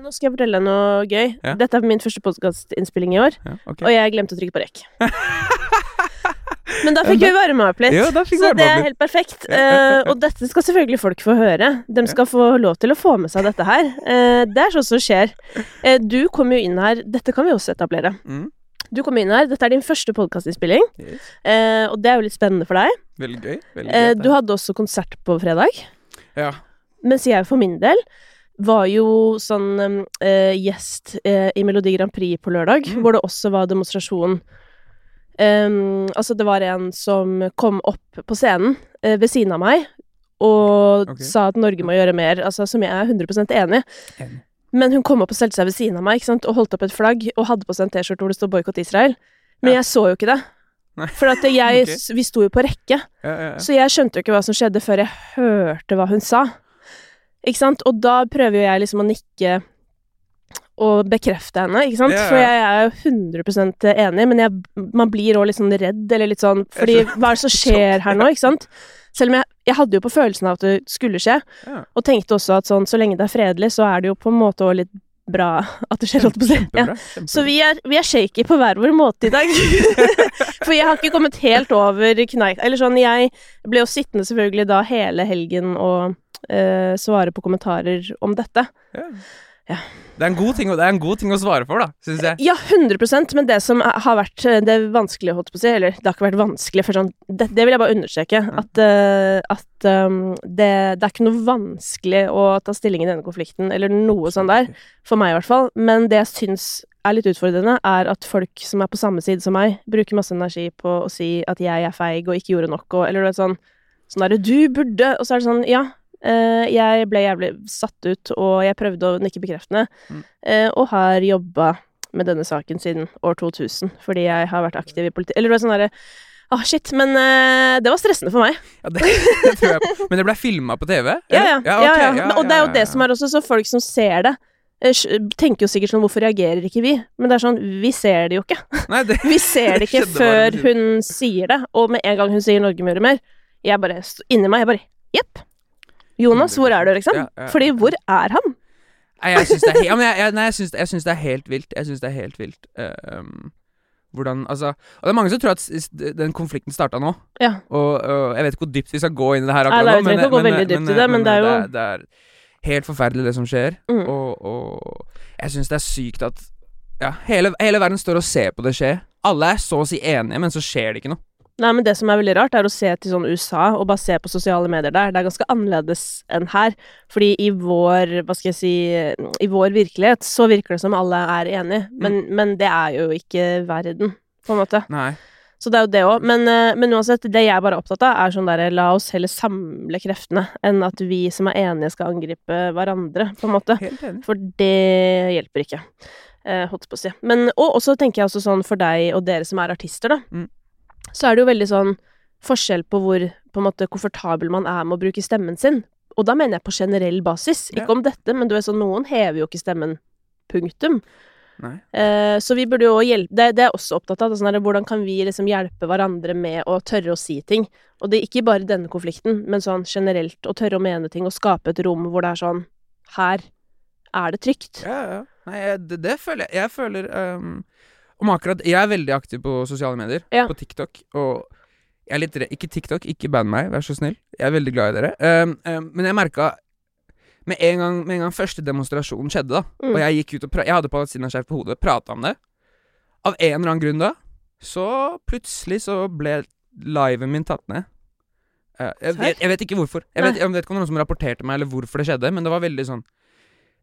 nå skal jeg fortelle deg noe gøy. Ja. Dette er min første podkastinnspilling i år, Ja, okay. og jeg glemte å trykke på rekk. Men da fikk vi varma opp litt, Ja, så det er helt perfekt. Eh, og dette skal selvfølgelig folk få høre. De skal få lov til å få med seg dette her. Uh, det er sånt som skjer. Uh, du kom jo inn her Dette kan vi også etablere. Mm. Du kom inn her, Dette er din første podkastinnspilling, Yes. og det er jo litt spennende for deg. Veldig gøy. Veldig gøy du hadde også konsert på fredag. Ja. Mens jeg for min del var jo sånn eh, gjest eh, i Melodi Grand Prix på lørdag, Mm. hvor det også var demonstrasjon. Um, altså, det var en som kom opp på scenen eh, ved siden av meg og okay. sa at Norge må gjøre mer, altså som jeg er 100 enig i. Men hun kom opp og stelte seg ved siden av meg og holdt opp et flagg og hadde på seg en T-skjorte hvor det står 'boikott Israel'. Men Ja. jeg så jo ikke det. Nei. For at jeg, okay. vi sto jo på rekke. Ja, ja, ja. Så jeg skjønte jo ikke hva som skjedde før jeg hørte hva hun sa. Ikke sant? Og da prøver jo jeg liksom å nikke og bekrefte henne, ikke sant? Ja. For jeg er jo 100 enig, men jeg, man blir òg litt sånn redd, eller litt sånn Fordi hva er det som skjer her nå, ikke sant? Selv om jeg, jeg hadde jo på følelsen av at det skulle skje, yeah. og tenkte også at sånn, så lenge det er fredelig, så er det jo på en måte òg litt bra at det skjer, holdt på å si. Ja. Så vi er, vi er shaky på hver vår måte i dag. For jeg har ikke kommet helt over kneik... Eller sånn, jeg ble jo sittende selvfølgelig da hele helgen og eh, svare på kommentarer om dette. Ja. Ja. Det er en god ting, det er en god ting å svare for, da, syns jeg. Ja, 100% men det som er- har vært eh, det vanskelige, holdt på å si, eller det har ikke vært vanskelig, for sånn Det, det vil jeg bare understreke, at, eh, at um, det, det er ikke noe vanskelig å ta stilling i denne konflikten, eller noe sånn der. For meg, i hvert fall. Men det jeg syns er litt utfordrende, er at folk som er på samme side som meg, bruker masse energi på å si at jeg er feig og ikke gjorde nok, og Eller du vet sånn Sånn derre Du burde Og så er det sånn Ja. Eh, jeg ble jævlig satt ut, og jeg prøvde å nikke bekreftende, Mm. eh, og har jobba med denne saken siden år 2000, fordi jeg har vært aktiv i politi... Eller det var sånn derre Å, shit. Men uh, det var stressende for meg. Ja, det, det tror jeg på. Men det ble filma på TV? Ja, ja. ja. okay. ja, ja. Men, og det er jo det som er også så folk som ser det, tenker jo sikkert sånn Hvorfor reagerer ikke vi? Men det er sånn Vi ser det jo ikke. Nei, det, Vi ser det ikke før hun sier det. Og med en gang hun sier 'Norge må gjøre mer', jeg bare Inni meg, jeg bare Jepp. Jonas, hvor er du, liksom? Ja, ja, Fordi hvor er han? Nei, jeg syns det, er ja, men syns det er helt vilt. Jeg syns det er helt vilt. Uh, um, hvordan Altså Og det er mange som tror at den konflikten starta nå. Ja. Og, og jeg vet ikke hvor dypt vi skal gå inn i det her akkurat nei, nå. gå veldig dypt i det, men det er jo- det, det er helt forferdelig, det som skjer. Mm. Og, og jeg syns det er sykt at ja, hele, hele verden står og ser på det skje. Alle er så å si enige, men så skjer det ikke noe. Nei, men det som er veldig rart, er å se til sånn USA, og bare se på sosiale medier der. Det er ganske annerledes enn her. Fordi i vår, hva skal jeg si, i vår virkelighet så virker det som alle er enige. Men, men det er jo ikke verden, på en måte. Nei. Så det er jo det òg. Men, eh, men uansett, det jeg bare er opptatt av, er sånn derre la oss heller samle kreftene, enn at vi som er enige skal angripe hverandre, på en måte. For det hjelper ikke. Eh, holdt på å si. Men, og også tenker jeg også sånn for deg og dere som er artister, da. Mm. Så er det jo veldig sånn forskjell på hvor på en måte komfortabel man er med å bruke stemmen sin. Og da mener jeg på generell basis. Ja. Ikke om dette, men du vet sånn, noen hever jo ikke stemmen. Punktum. Eh, så vi burde jo hjelpe det, det er jeg også opptatt av. det er Sånn der, hvordan kan vi liksom hjelpe hverandre med å tørre å si ting? Og det er ikke bare denne konflikten, men sånn generelt å tørre å mene ting og skape et rom hvor det er sånn Her er det trygt. Ja, ja. Nei, det, det føler jeg. Jeg føler um, om akkurat Jeg er veldig aktiv på sosiale medier, Ja. på TikTok, og jeg er litt redd Ikke TikTok, ikke band meg, vær så snill. Jeg er veldig glad i dere. Um, um, men jeg merka med en, gang, med en gang første demonstrasjonen skjedde, da, Mm. og jeg gikk ut og pra Jeg hadde palestinaskjerf på hodet, prata om det. Av en eller annen grunn da, så plutselig så ble liven min tatt ned. Eh, jeg, vet, jeg vet ikke hvorfor. Jeg vet, jeg vet ikke om noen som rapporterte meg, eller hvorfor det skjedde, men det var veldig sånn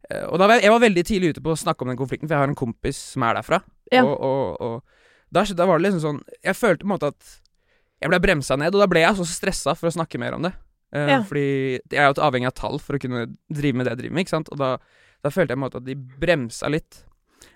eh, Og var jeg, jeg var veldig tidlig ute på å snakke om den konflikten, for jeg har en kompis som er derfra. Ja. Og, og, og da, da var det liksom sånn Jeg følte på en måte at jeg ble bremsa ned, og da ble jeg så stressa for å snakke mer om det. Uh, Ja. Fordi jeg er jo avhengig av tall for å kunne drive med det jeg driver med, ikke sant. Og da, da følte jeg på en måte at de bremsa litt.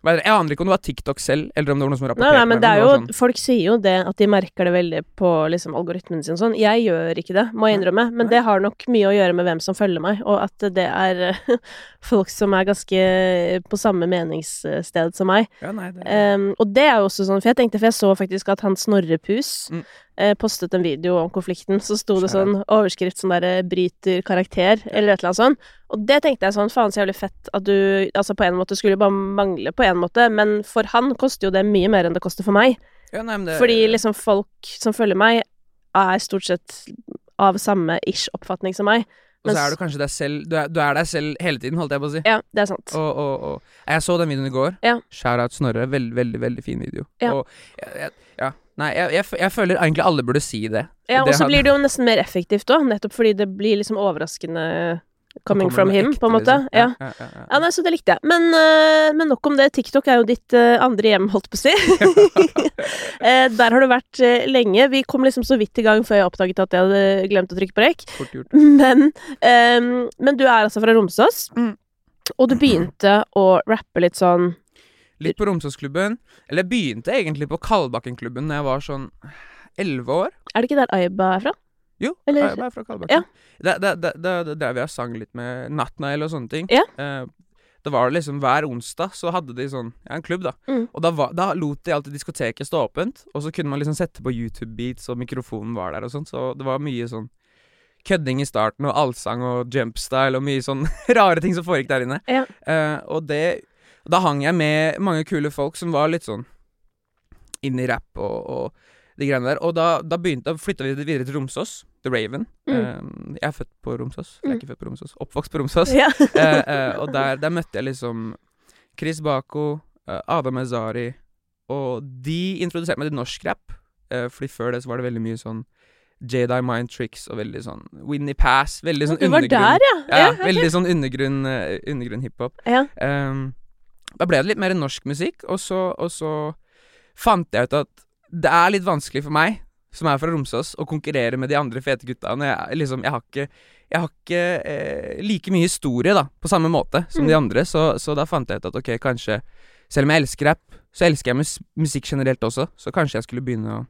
Jeg aner ikke om det var TikTok selv, eller om det var noen som Nei, rapporterte nei, men det er jo sånn- Folk sier jo det, at de merker det veldig på liksom algoritmen sin og sånn. Jeg gjør ikke det, må jeg innrømme, men Nei. det har nok mye å gjøre med hvem som følger meg, og at det er folk som er ganske på samme meningssted som meg. ja, nei, det, Um, og det er jo også sånn, for jeg tenkte, for jeg så faktisk at han Snorre Pus Mm. Eh, postet en video om konflikten, så sto det sånn overskrift sånn derre 'bryter karakter', eller et eller annet sånt. Og det tenkte jeg sånn, faen så jævlig fett at du Altså, på en måte skulle bare mangle på en måte, men for han koster jo det mye mer enn det koster for meg. Ja, nei, det, Fordi liksom folk som følger meg, er stort sett av samme ish oppfatning som meg. Og så er du kanskje deg selv du er, du er deg selv hele tiden, holdt jeg på å si. Ja, det er sant. Og, og, og Jeg så den videoen i går. Ja. Shout-out Snorre. Veldig, veldig veldig fin video. Ja. Og ja, ja. Nei, jeg, jeg, jeg føler egentlig alle burde si det. Ja, og så blir det jo nesten mer effektivt òg, nettopp fordi det blir liksom overraskende coming from him, ekte, på en måte. liksom. Ja. Ja, ja, ja, Ja, nei, så det likte jeg. Men, uh, men nok om det. TikTok er jo ditt uh, andre hjem, holdt på å si. uh, der har du vært lenge. Vi kom liksom så vidt i gang før jeg oppdaget at jeg hadde glemt å trykke på rekk. Men, ehm, men du er altså fra Romsås, Mm. og du begynte å rappe litt sånn Litt på Romsåsklubben. Eller jeg begynte egentlig på Kalbakkenklubben da jeg var sånn elleve år. Er det ikke der Aiba er fra? Jo, Eller- Aiba er fra Kalbakken. Ja. Da, da, da, da, drev jeg og sang litt med Nattnail og sånne ting. Ja. Eh, det var liksom Hver onsdag så hadde de sånn Ja, en klubb, da. Mm. Og da, var, da lot de alltid diskoteket stå åpent, og så kunne man liksom sette på YouTube-beats, og mikrofonen var der og sånn, så det var mye sånn kødding i starten, og allsang og jumpstyle, og mye sånn rare ting som foregikk der inne. Ja. Eh, og det Da hang jeg med mange kule folk som var litt sånn inn i rapp og, og de greiene der. Og da, da begynte Da flytta vi videre til Romsås, The Raven. Mm. Um, jeg er født på Romsås. Jeg Mm. er ikke født på Romsås. Oppvokst på Romsås. Ja. uh, uh, og der, der møtte jeg liksom Chris Bako, uh, Adam Ezari, og de introduserte meg til norsk rap. Uh, fordi før det så var det veldig mye sånn Jedi Mind Tricks og veldig sånn Winnie Pass. Veldig sånn undergrunn. der, ja. Ja, ok. veldig sånn undergrunn, uh, undergrunn hiphop. Ja. Um, da ble det litt mer norsk musikk, og så, og så fant jeg ut at det er litt vanskelig for meg, som er fra Romsås, å konkurrere med de andre fete gutta. Jeg, liksom, jeg har ikke, jeg har ikke eh, like mye historie da, på samme måte som Mm. de andre, så, så da fant jeg ut at ok, kanskje Selv om jeg elsker rapp, så elsker jeg mus musikk generelt også, så kanskje jeg skulle begynne å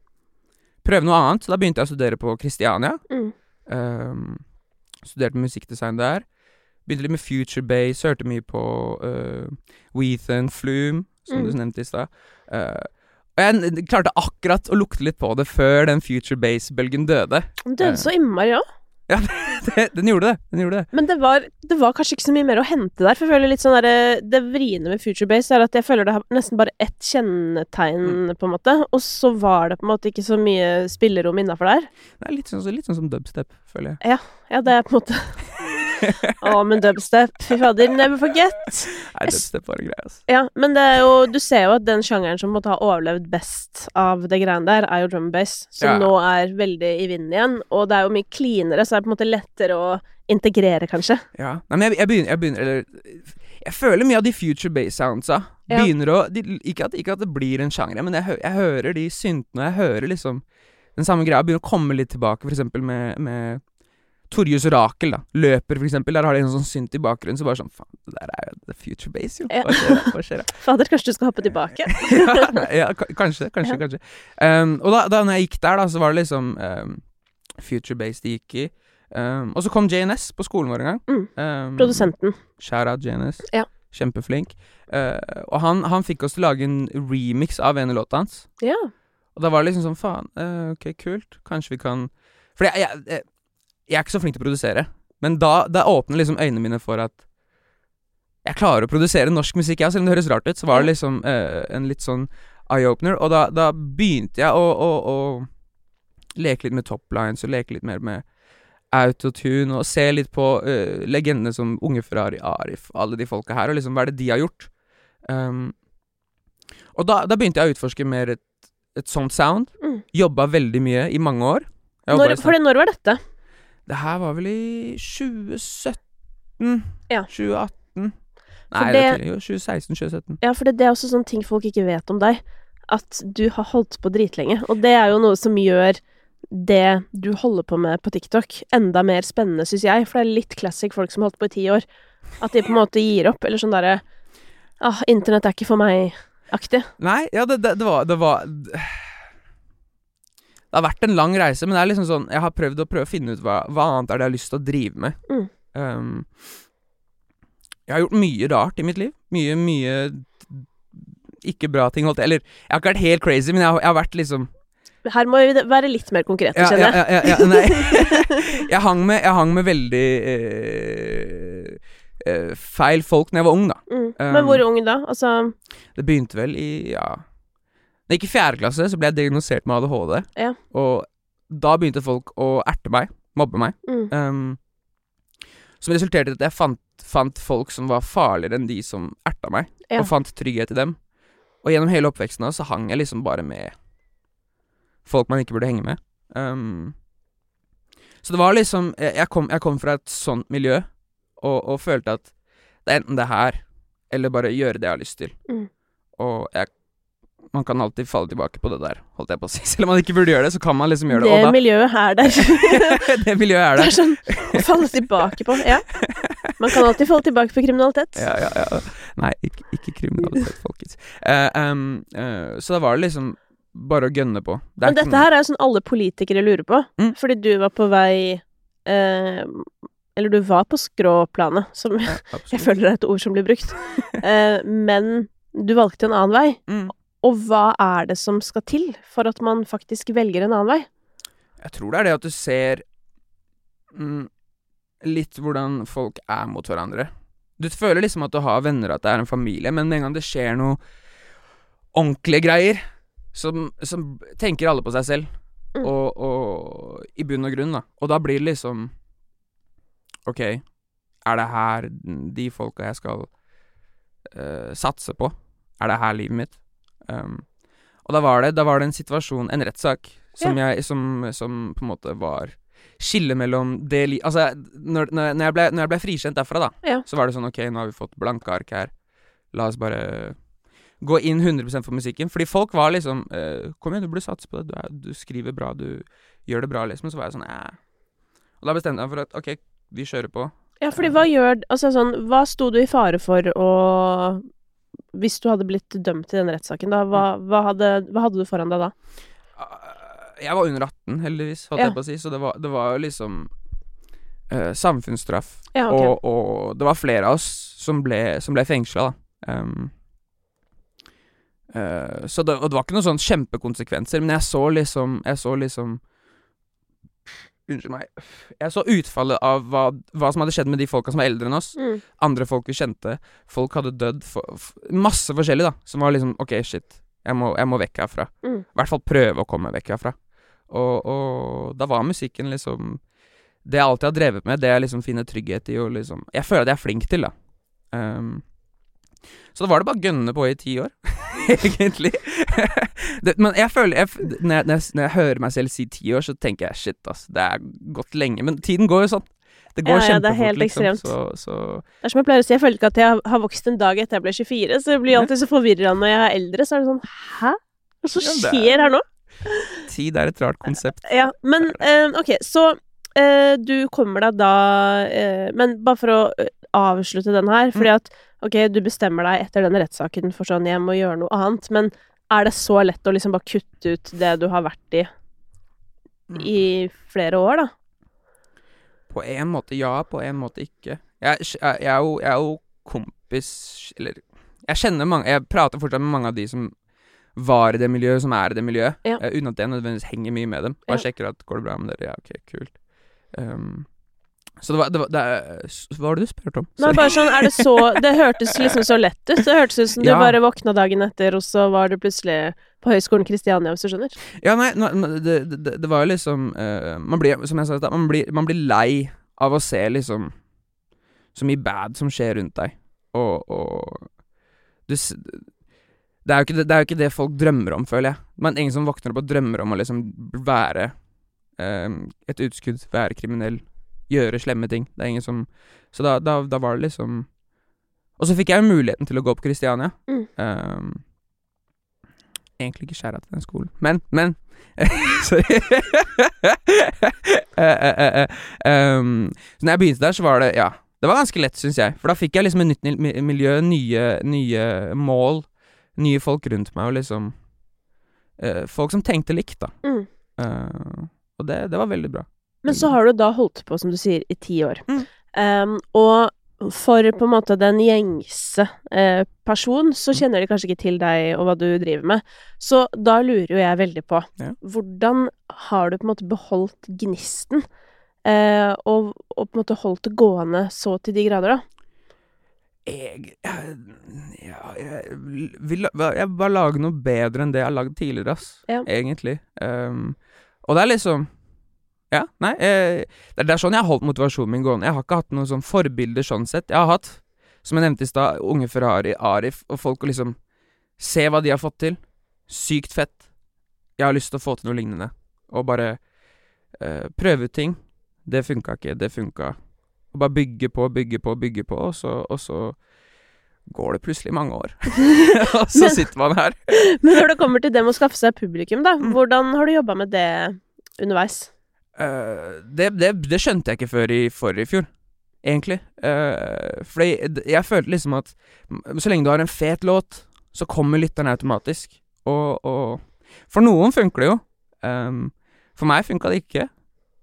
prøve noe annet. Så da begynte jeg å studere på Kristiania. Mm. Um, studerte musikkdesign der. Begynte litt med Future Base, hørte mye på uh, Wethan Flume, som Mm. du nevnte i stad. Uh, og jeg klarte akkurat å lukte litt på det før den Future Base-bølgen døde. Den døde så innmari òg. Det- den gjorde det. Den gjorde det. Men det var, det var kanskje ikke så mye mer å hente der. For jeg føler litt sånn der, Det vriene med Future Base er at jeg føler det har nesten bare ett kjennetegn, på en måte. Og så var det på en måte ikke så mye spillerom innafor der. Det er litt sånn, litt sånn som dubstep, føler jeg. Ja, det er på en måte Å, men dubstep, fy fader, never forget. Nei, dubstep var en greie, altså. Ja, men det er jo Du ser jo at den sjangeren som måtte ha overlevd best av det greiene der, er jo drum and bass, som Ja. nå er veldig i vinden igjen. Og det er jo mye cleanere, så det er på en måte lettere å integrere, kanskje. Ja. Nei, men jeg, jeg begynner, jeg begynner Eller Jeg føler mye av de future base soundsa Ja. begynner å de, ikke, at, ikke at det blir en sjanger, men jeg, hø- jeg hører de syntene, og jeg hører liksom den samme greia begynner å komme litt tilbake, for eksempel med, med Torjus Rakel, da. Løper, for eksempel. Der har de en sånn synt i bakgrunnen, så bare sånn Faen, det der er jo the future base, jo. Hva skjer da? Hva skjer da? Fader, kanskje du skal hoppe tilbake? ja, ja, kanskje, kanskje, Ja. kanskje. Um, og da, da når jeg gikk der, da, så var det liksom um, Future Base de gikk i. Um, og så kom JNS på skolen vår en gang. Mm. Um, Produsenten. Shout out JNS. Ja. Kjempeflink. Uh, og han, han fikk oss til å lage en remix av en av låta hans. Ja. Og da var det liksom sånn Faen, uh, ok, kult. Kanskje vi kan For jeg, jeg, jeg, jeg er ikke så flink til å produsere. Men da, da åpner liksom øynene mine for at jeg klarer å produsere norsk musikk, ja. Selv om det høres rart ut, så var det liksom uh, en litt sånn eye-opener. Og da, da begynte jeg å, å, å leke litt med toplines, og leke litt mer med autotune, og se litt på uh, legendene som Unge Ferrari, Arif, alle de folka her, og liksom hva er det de har gjort? Um, og da, da begynte jeg å utforske mer et, et sånt sound. Mm. Jobba veldig mye i mange år. Jeg Når, for det, når var dette? Det her var vel i 2017? Ja. 2018? Nei, det det-. Jo, 2016-2017. Ja, for det, det er også sånne ting folk ikke vet om deg. At du har holdt på dritlenge. Og det er jo noe som gjør det du holder på med på TikTok, enda mer spennende, syns jeg. For det er litt classic folk som har holdt på i ti år. At de på en måte gir opp. Eller sånn derre Ah, internett er ikke for meg-aktig. Nei, ja, det, det, det var Det var Det har vært en lang reise, men det er liksom sånn Jeg har prøvd å prøve å finne ut hva, hva annet er det jeg har lyst til å drive med. Mm. Um, jeg har gjort mye rart i mitt liv. Mye, mye ikke bra ting, holdt Eller jeg har ikke vært helt crazy, men jeg har, jeg har vært liksom Her må vi være litt mer konkrete, ja, kjenner jeg. ja, ja, ja, nei. jeg, hang med, jeg hang med veldig eh, eh, feil folk når jeg var ung, da. Mm. Um, Men hvor ung da? Altså Det begynte vel i ja Da jeg gikk i fjerde klasse, så ble jeg diagnosert med ADHD. Ja. Og da begynte folk å erte meg, mobbe meg. mm. Um, som resulterte i at jeg fant, fant folk som var farligere enn de som erta meg, Ja. og fant trygghet i dem. Og gjennom hele oppveksten da, så hang jeg liksom bare med folk man ikke burde henge med. Um, så det var liksom Jeg, jeg, kom, jeg kom fra et sånt miljø, og, og følte at det er enten det her, eller bare gjøre det jeg har lyst til. Mm. Og jeg man kan alltid falle tilbake på det der, holdt jeg på å si. Selv om man ikke burde gjøre det, så kan man liksom gjøre det. Det og miljøet er der. det miljøet er der. Det er sånn å falle tilbake på. Ja. Man kan alltid falle tilbake på kriminalitet. Ja, ja, ja. Nei, ikke, ikke kriminalitet, folkens. Uh, um, uh, så da var det liksom bare å gønne på. Det Men dette her er jo sånn alle politikere lurer på. Mm. Fordi du var på vei uh, Eller du var på skråplanet, som Ja, jeg føler er et ord som blir brukt. Men du valgte en annen vei. Mm. Og hva er det som skal til for at man faktisk velger en annen vei? Jeg tror det er det at du ser mm, litt hvordan folk er mot hverandre. Du føler liksom at du har venner, at det er en familie, men med en gang det skjer noe ordentlige greier, så tenker alle på seg selv. Mm. Og, og i bunn og grunn, da. Og da blir det liksom Ok, er det her de folka jeg skal uh, satse på? Er det her livet mitt? Um, og da var det, da var det en situasjon, en rettssak, som, jeg, som, som på en måte var skillet mellom det li... Altså, når, når, jeg ble, når jeg ble frikjent derfra, da, Ja. så var det sånn Ok, nå har vi fått blanke ark her. La oss bare gå inn 100% for musikken. Fordi folk var liksom eh, Kom igjen, du burde satse på det. Du, er, du skriver bra, du gjør det bra, liksom. Så var jeg sånn eh. Og da bestemte jeg meg for at ok, vi kjører på. Ja, fordi hva gjør Altså sånn, hva sto du i fare for å Hvis du hadde blitt dømt i den rettssaken, da, hva, Mm. hva, hadde, hva hadde du foran deg da? Jeg var under 18, heldigvis, holdt Ja. jeg på å si. Så det var, det var jo liksom uh, samfunnsstraff. Ja, okay. Og, og det var flere av oss som ble, som ble fengsla, da. Um, uh, så det, og det var ikke noen sånn kjempekonsekvenser, men jeg så liksom Jeg så liksom Unnskyld meg. Jeg så utfallet av hva, hva som hadde skjedd med de folka som var eldre enn oss. Mm. Andre folk vi kjente. Folk hadde dødd. For, for, masse forskjellig, da. Som var liksom OK, shit. Jeg må, jeg må vekk herfra. Mm. I hvert fall prøve å komme vekk herfra. Og, og da var musikken liksom Det jeg alltid har drevet med, det jeg liksom finner trygghet i og liksom Jeg føler at jeg er flink til, da. Um, så da var det bare å gønne på i ti år, egentlig. det, men jeg føler jeg, når, jeg, når, jeg, når jeg hører meg selv si ti år, så tenker jeg shit, ass. Det er gått lenge. Men tiden går jo sånn. Det går Ja, ja, det er helt liksom. ekstremt. Så, så Det er som jeg pleier å si, jeg føler ikke at jeg har vokst en dag etter jeg ble 24, så det blir alltid så forvirrende når jeg er eldre, så er det sånn Hæ? Hva som Ja, er- skjer her nå? tid er et rart konsept. Ja, men eh, ok, så eh, du kommer deg da eh, Men bare for å eh, avslutte den her, fordi at ok, du bestemmer deg etter den rettssaken for sånn jeg må gjøre noe annet, men er det så lett å liksom bare kutte ut det du har vært i i flere år, da? På en måte ja, på en måte ikke. Jeg, jeg, jeg, er, jo, jeg er jo kompis Eller jeg kjenner mange Jeg prater fortsatt med mange av de som var i det miljøet, som er i det miljøet. Ja. eh, uten at jeg nødvendigvis henger mye med dem. Bare Ja. sjekker at går det bra med dere. Ja, ok, kult. Um, så det var, det var det Hva var det du spurte om? Nei, bare sånn, er det så Det hørtes liksom så lett ut. Det hørtes ut som du bare våkna dagen etter, og så var du plutselig på Høgskolen Kristiania, hvis du skjønner. Ja, nei, nei det, det, var jo liksom uh, Man blir, som jeg sa i stad, man blir, man blir lei av å se liksom så mye bad som skjer rundt deg, og, og du, det, er ikke det, det er jo ikke det folk drømmer om, føler jeg. Men ingen som våkner opp og drømmer om å liksom være eh, et utskudd, være kriminell, gjøre slemme ting. Det er ingen som Så da, da, da var det liksom Og så fikk jeg jo muligheten til å gå på Kristiania. Mm. Um, egentlig ikke skjæra til den skolen, men, men Sorry. uh, uh, uh, um, så når jeg begynte der, så var det Ja. Det var ganske lett, syns jeg. For da fikk jeg liksom et nytt miljø, nye, nye mål, nye folk rundt meg, og liksom eh, Folk som tenkte likt, da. Mm. Eh, og det, det var veldig bra. Men så har du da holdt på, som du sier, i ti år. Mm. Um, og for på en måte den gjengse eh, person, så kjenner de kanskje ikke til deg og hva du driver med. Så da lurer jo jeg veldig på Ja. hvordan har du på en måte beholdt gnisten? Eh, og, og på en måte holdt det gående så til de grader, da? Jeg, jeg, ja, jeg vil jeg bare lage noe bedre enn det jeg har lagd tidligere, ass. Ja. Egentlig. Um, og det er liksom Ja, nei. eh, det, er- sånn jeg har holdt motivasjonen min gående. Jeg har ikke hatt noen sånn forbilder sånn sett. Jeg har hatt, som jeg nevnte i stad, unge Ferrari, Arif, og folk og liksom se hva de har fått til. Sykt fett. Jeg har lyst til å få til noe lignende. Og bare eh, prøve ut ting. Det funka ikke, det funka. Og bare bygge på, bygge på, bygge på, og så, og så går det plutselig mange år. og så Men- sitter man her. Men når det kommer til det med å skaffe seg publikum, da, Mm. hvordan har du jobba med det underveis? Eh, det, det, det skjønte jeg ikke før i forrige fjor, egentlig. Uh, fordi jeg følte liksom at så lenge du har en fet låt, så kommer lytterne automatisk. Og, og For noen funker det jo. Um, for meg funka det ikke.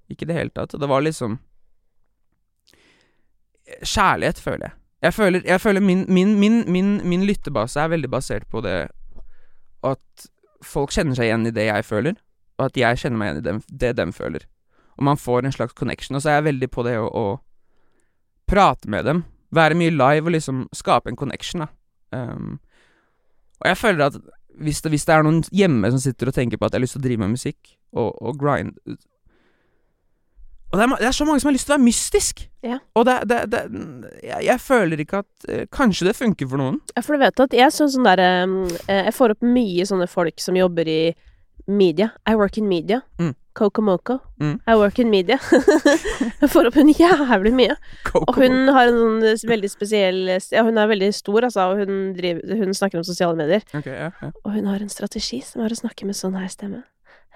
Ikke i det hele tatt. Det var liksom Kjærlighet, føler jeg. Jeg føler, jeg føler min, min, min, min lyttebase er veldig basert på det at folk kjenner seg igjen i det jeg føler, og at jeg kjenner meg igjen i dem, det dem føler. Og man får en slags connection. Og så er jeg veldig på det å, å prate med dem. Være mye live og liksom skape en connection, da. Um, og jeg føler at hvis det, hvis det er noen hjemme som sitter og tenker på at jeg har lyst til å drive med musikk, og, og grind Og det er, det er så mange som har lyst til å være mystisk! Ja. Og det, det, det jeg, jeg føler ikke at eh, Kanskje det funker for noen. Ja, for du vet at jeg sånn der eh, Jeg får opp mye sånne folk som jobber i media. I work in media. Mm. Coco Moco. Mm. I work in media. jeg får opp hun jævlig mye. Go, Og hun har en sånn eh, veldig spesiell Ja, hun er veldig stor, altså, og hun, driver, hun snakker om sosiale medier. Okay, ja, ja. Og hun har en strategi som er å snakke med sånn her stemme.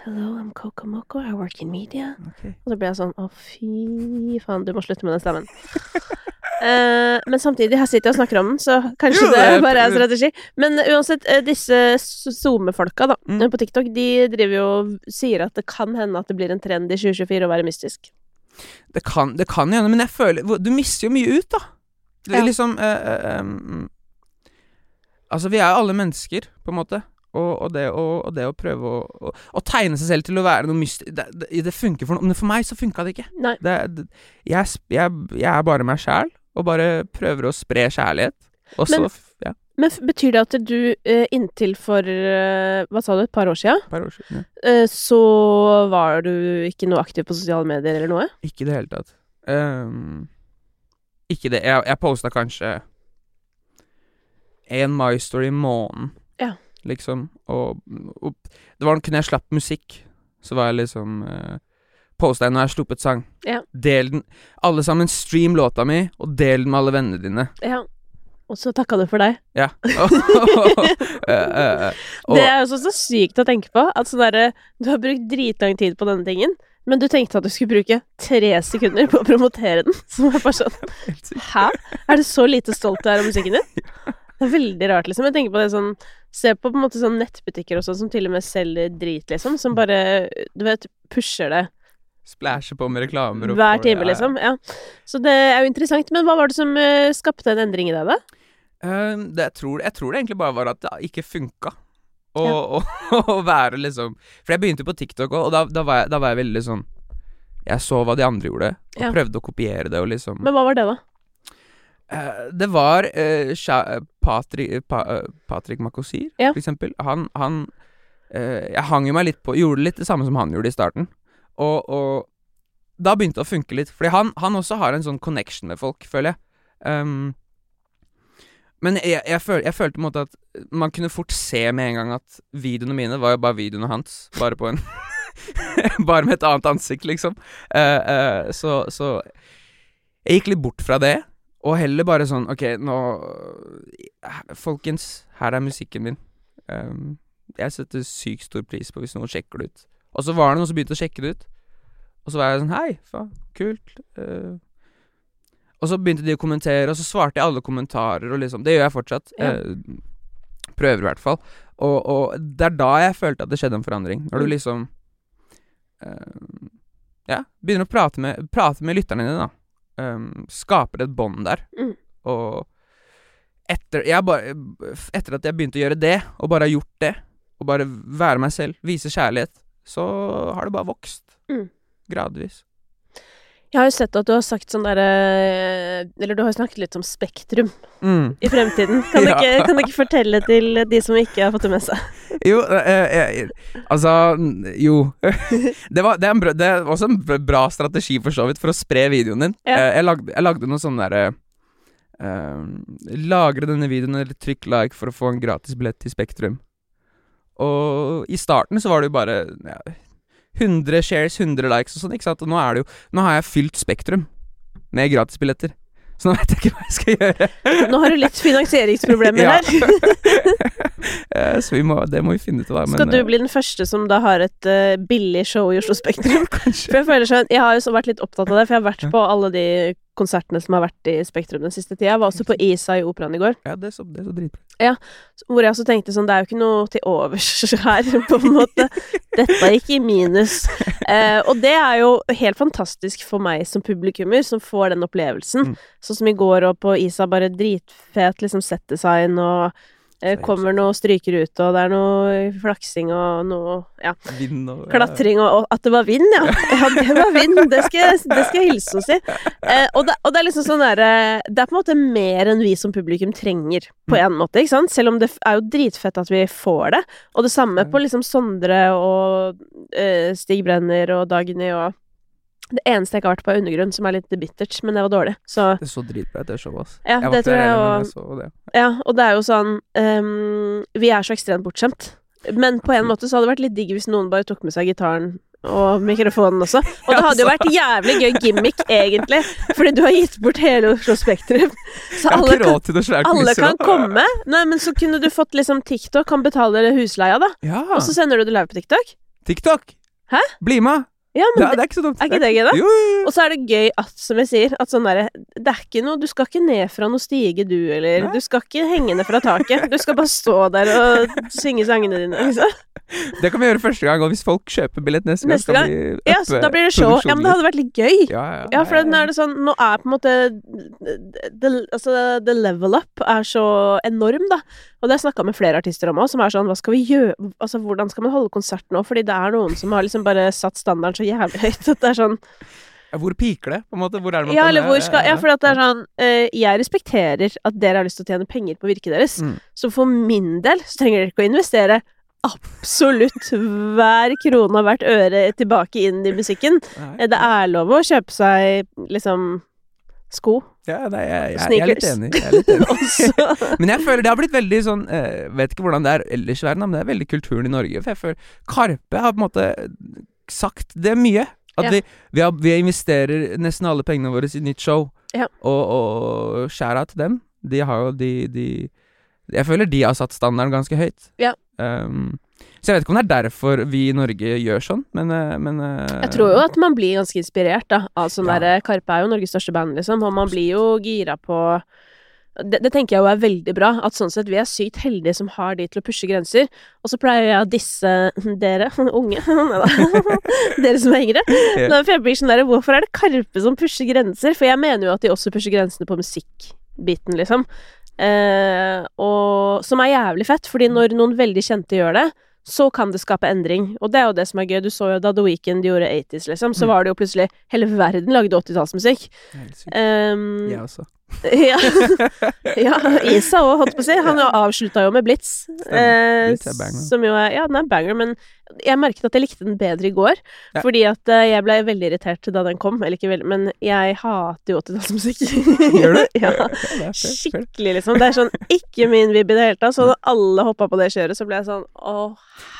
Hello, I'm Coco Moco. I work in media. Okay. Og så ble jeg sånn Å, fy faen, du må slutte med den stemmen. Eh, men samtidig, her sitter jeg og snakker om den, så kanskje Jo, det det bare er strategi. Men uansett, eh, disse SoMe-folka da, Mm. på TikTok, de driver jo og sier at det kan hende at det blir en trend i 2024 å være mystisk. Det kan, det kan hende, men jeg føler Du mister jo mye ut, da. Det Ja. liksom eh, um, Altså, vi er jo alle mennesker, på en måte. Og, og, det, å, og det å prøve å, å, å tegne seg selv til å være noe mystisk det, det, det funker for noen, men for meg så funka det ikke. Det, jeg, jeg er bare meg sjæl, og bare prøver å spre kjærlighet. Og så Ja, Men betyr det at du eh, inntil for eh, hva sa du, et par år siden. Ja. eh, så var du ikke noe aktiv på sosiale medier eller noe? Ikke i det hele tatt. Um, ikke det. Jeg, jeg posta kanskje én My Story i måneden, Ja. liksom. Og, og det var kun jeg slapp musikk, så var jeg liksom uh, Posta deg når jeg har sluppet sang. Ja. Del den Alle sammen stream låta mi, og del den med alle vennene dine. Ja. Og så takka du for deg. Ja. Det er jo så, så sykt å tenke på. At sånn derre Du har brukt dritlang tid på denne tingen, men du tenkte at du skulle bruke tre sekunder på å promotere den. Som er bare sånn. Hæ? Er du så lite stolt du er av musikken din? Det er veldig rart, liksom. Jeg tenker på det sånn Se på på en måte sånn nettbutikker og sånn som til og med selger drit, liksom. Som bare, du vet, pusher det Splæsjer på med reklamer. hver time, liksom. Ja. Så det er jo interessant. Men hva var det som uh, skapte en endring i deg, da? Uh, det, jeg, tror, jeg tror det egentlig bare var at det ikke funka. Å Ja. være liksom For jeg begynte på TikTok òg, og da, da, var jeg, da var jeg veldig sånn Jeg så hva de andre gjorde, og Ja. prøvde å kopiere det, og liksom Men hva var det, da? Uh, Det var uh, Patrick, pa, eh, Patrick Makosir, Ja. for eksempel. Han, han eh, Jeg hang jo meg litt på Gjorde litt det samme som han gjorde i starten. Og, og da begynte det å funke litt. Fordi han, han også har en sånn connection med folk, føler jeg. Um, men jeg, jeg, føl, jeg følte på en måte at man kunne fort se med en gang at videoene mine var jo bare videoene hans. Bare på en Bare med et annet ansikt, liksom. Uh, uh, så, så jeg gikk litt bort fra det. Og heller bare sånn Ok, nå Folkens, her er musikken min. Um, jeg setter sykt stor pris på hvis noen sjekker det ut. Og så var det noen som begynte å sjekke det ut. Og så var jeg sånn Hei, faen, kult. Uh, og så begynte de å kommentere, og så svarte jeg alle kommentarer, og liksom Det gjør jeg fortsatt. Ja. Eh, prøver i hvert fall. Og, og det er da jeg følte at det skjedde en forandring. Når Mm. du liksom eh, Ja, begynner å prate med, prate med lytterne dine, da. Um, skaper et bånd der. Mm. Og etter, jeg bare, etter at jeg begynte å gjøre det, og bare har gjort det, og bare være meg selv, vise kjærlighet, så har det bare vokst. Mm. Gradvis. Jeg har jo sett at du har sagt sånn derre Eller du har jo snakket litt om Spektrum Mm. i fremtiden. Kan du, Ja. ikke, kan du ikke fortelle til de som ikke har fått det med seg? Jo, eh, eh, altså Jo. det, var, det, er bra, det er også en bra strategi, for så vidt, for å spre videoen din. Ja. Eh, jeg, lagde, jeg lagde noe sånn derre eh, Lagre denne videoen eller trykk like for å få en gratis billett til Spektrum. Og i starten så var det jo bare ja, 100 shares, 100 likes og sånn, ikke sant. Og nå er det jo Nå har jeg fylt Spektrum med gratisbilletter. Så nå vet jeg ikke hva jeg skal gjøre. Nå har du litt finansieringsproblemer her. Eh, så vi må, det må vi finne ut av. Skal du eh, bli den første som da har et uh, billig show i Oslo Spektrum? Kanskje. For jeg føler sånn, jeg har jo så vært litt opptatt av det, for jeg har vært på alle de konsertene som har vært i Spektrum den siste tida. Jeg var også på Isa i Operaen i går, Ja, det er så, det er så dritbra. hvor jeg også tenkte sånn, det er jo ikke noe til overs her, på en måte. Dette gikk i minus. Eh, og det er jo helt fantastisk for meg som publikummer, som får den opplevelsen. Mm. Sånn som i går og på Isa, bare dritfet liksom settdesign og eh, Helt kommer noe stryker ut, og det er noe flaksing og noe ja, Vind og klatring, og, og at det var vind, ja. Ja, det var vind. Det skal det skal jeg hilse og si. Eh, og, det, og det er liksom sånn derre Det er på en måte mer enn vi som publikum trenger, på en måte, ikke sant? Selv om det er jo dritfett at vi får det. Og det samme på liksom Sondre og eh, Stig Brenner og Dagny og Det eneste jeg ikke har vært på, er Undergrunn, som er litt bittert, men det var dårlig. Så Det så dritbra ut, det showet, ass. Ja, det tror jeg det. Ja, og det er jo sånn um, Vi er så ekstremt bortskjemt. Men på en måte så hadde det vært litt digg hvis noen bare tok med seg gitaren og mikrofonen også. Og det hadde jo vært jævlig gøy gimmick, egentlig. Fordi du har gitt bort hele Oslo Spektrum. Så alle kan, alle kan komme. Nei, men så kunne du fått liksom TikTok kan betale husleia, da. Og så sender du det live på TikTok. TikTok! Hæ? Bli med! Ja, Det, men er- det er ikke så dumt. er ikke det gøy, da? Jo, jo, jo. Og så er det gøy at, som jeg sier, at sånn derre Det er ikke noe Du skal ikke ned fra noe stige, du, eller Nei. Du skal ikke henge ned fra taket. Du skal bare stå der og synge sangene dine, liksom. Det kan vi gjøre første gang, og hvis folk kjøper billett neste, Neste gang? skal vi Ja, da blir det show. Ja, men det hadde vært litt gøy. Ja, ja, Ja, for nå er det sånn Nå er på en måte the, Altså, the level up er så enorm, da. Og det har jeg snakka med flere artister om òg, som er sånn Hva skal vi gjøre Altså, hvordan skal man holde konsert nå? Fordi det er noen som har liksom bare satt standarden så jævlig høyt at det er sånn Hvor piker det? På en måte? Hvor er det man Ja, eller hvor skal Ja, for det er sånn uh, Jeg respekterer at dere har lyst til å tjene penger på virket deres, Mm. så for min del så trenger dere ikke å investere absolutt hver krone og hvert øre tilbake inn i musikken. Nei. Eh, Det er lov å kjøpe seg liksom sko Ja, nei, jeg, jeg, jeg er litt enig. Jeg er litt enig. Men jeg føler det har blitt veldig sånn eh, Vet ikke hvordan det er ellers i verden, men det er veldig kulturen i Norge. For jeg føler Karpe har på en måte sagt det mye. At Ja. vi, vi, har, vi investerer nesten alle pengene våre i nytt show. Ja. Og, og skjæra til dem. De har jo de, de Jeg føler de har satt standarden ganske høyt. Ja. Um, så jeg vet ikke om det er derfor vi i Norge gjør sånn, men, eh, men eh, Jeg tror jo at man blir ganske inspirert, da. Av sånn Ja. derre Karpe er jo Norges største band, liksom, og man blir jo gira på det, det tenker jeg jo er veldig bra, at sånn sett vi er sykt heldige som har de til å pushe grenser. Og så pleier jeg å disse dere, unge, dere som er yngre. Ja. For jeg blir sånn der, hvorfor er det Karpe som pusher grenser? For jeg mener jo at de også pusher grensene på musikkbiten, liksom. Eh, og som er jævlig fett, fordi når noen veldig kjente gjør det, så kan det skape endring. Og det er jo det som er gøy. Du så jo da The Weeknd gjorde 80s, liksom, så Mm. var det jo plutselig Hele verden lagde 80-tallsmusikk. Det er helt sykt. Um, Jeg også. ja. ja, Isa òg, holdt på å si. Han avslutta jo med Blitz. Eh, Blitz som jo er Ja, den er banger, men jeg merket at jeg likte den bedre i går. Ja. Fordi at eh, jeg ble veldig irritert da den kom. Eller ikke veldig, men jeg hater jo 80-tallsmusikk. Gjør du? ja. Skikkelig, liksom. Det er sånn ikke min vibb i det hele tatt. Så da alle hoppa på det kjøret, så ble jeg sånn å,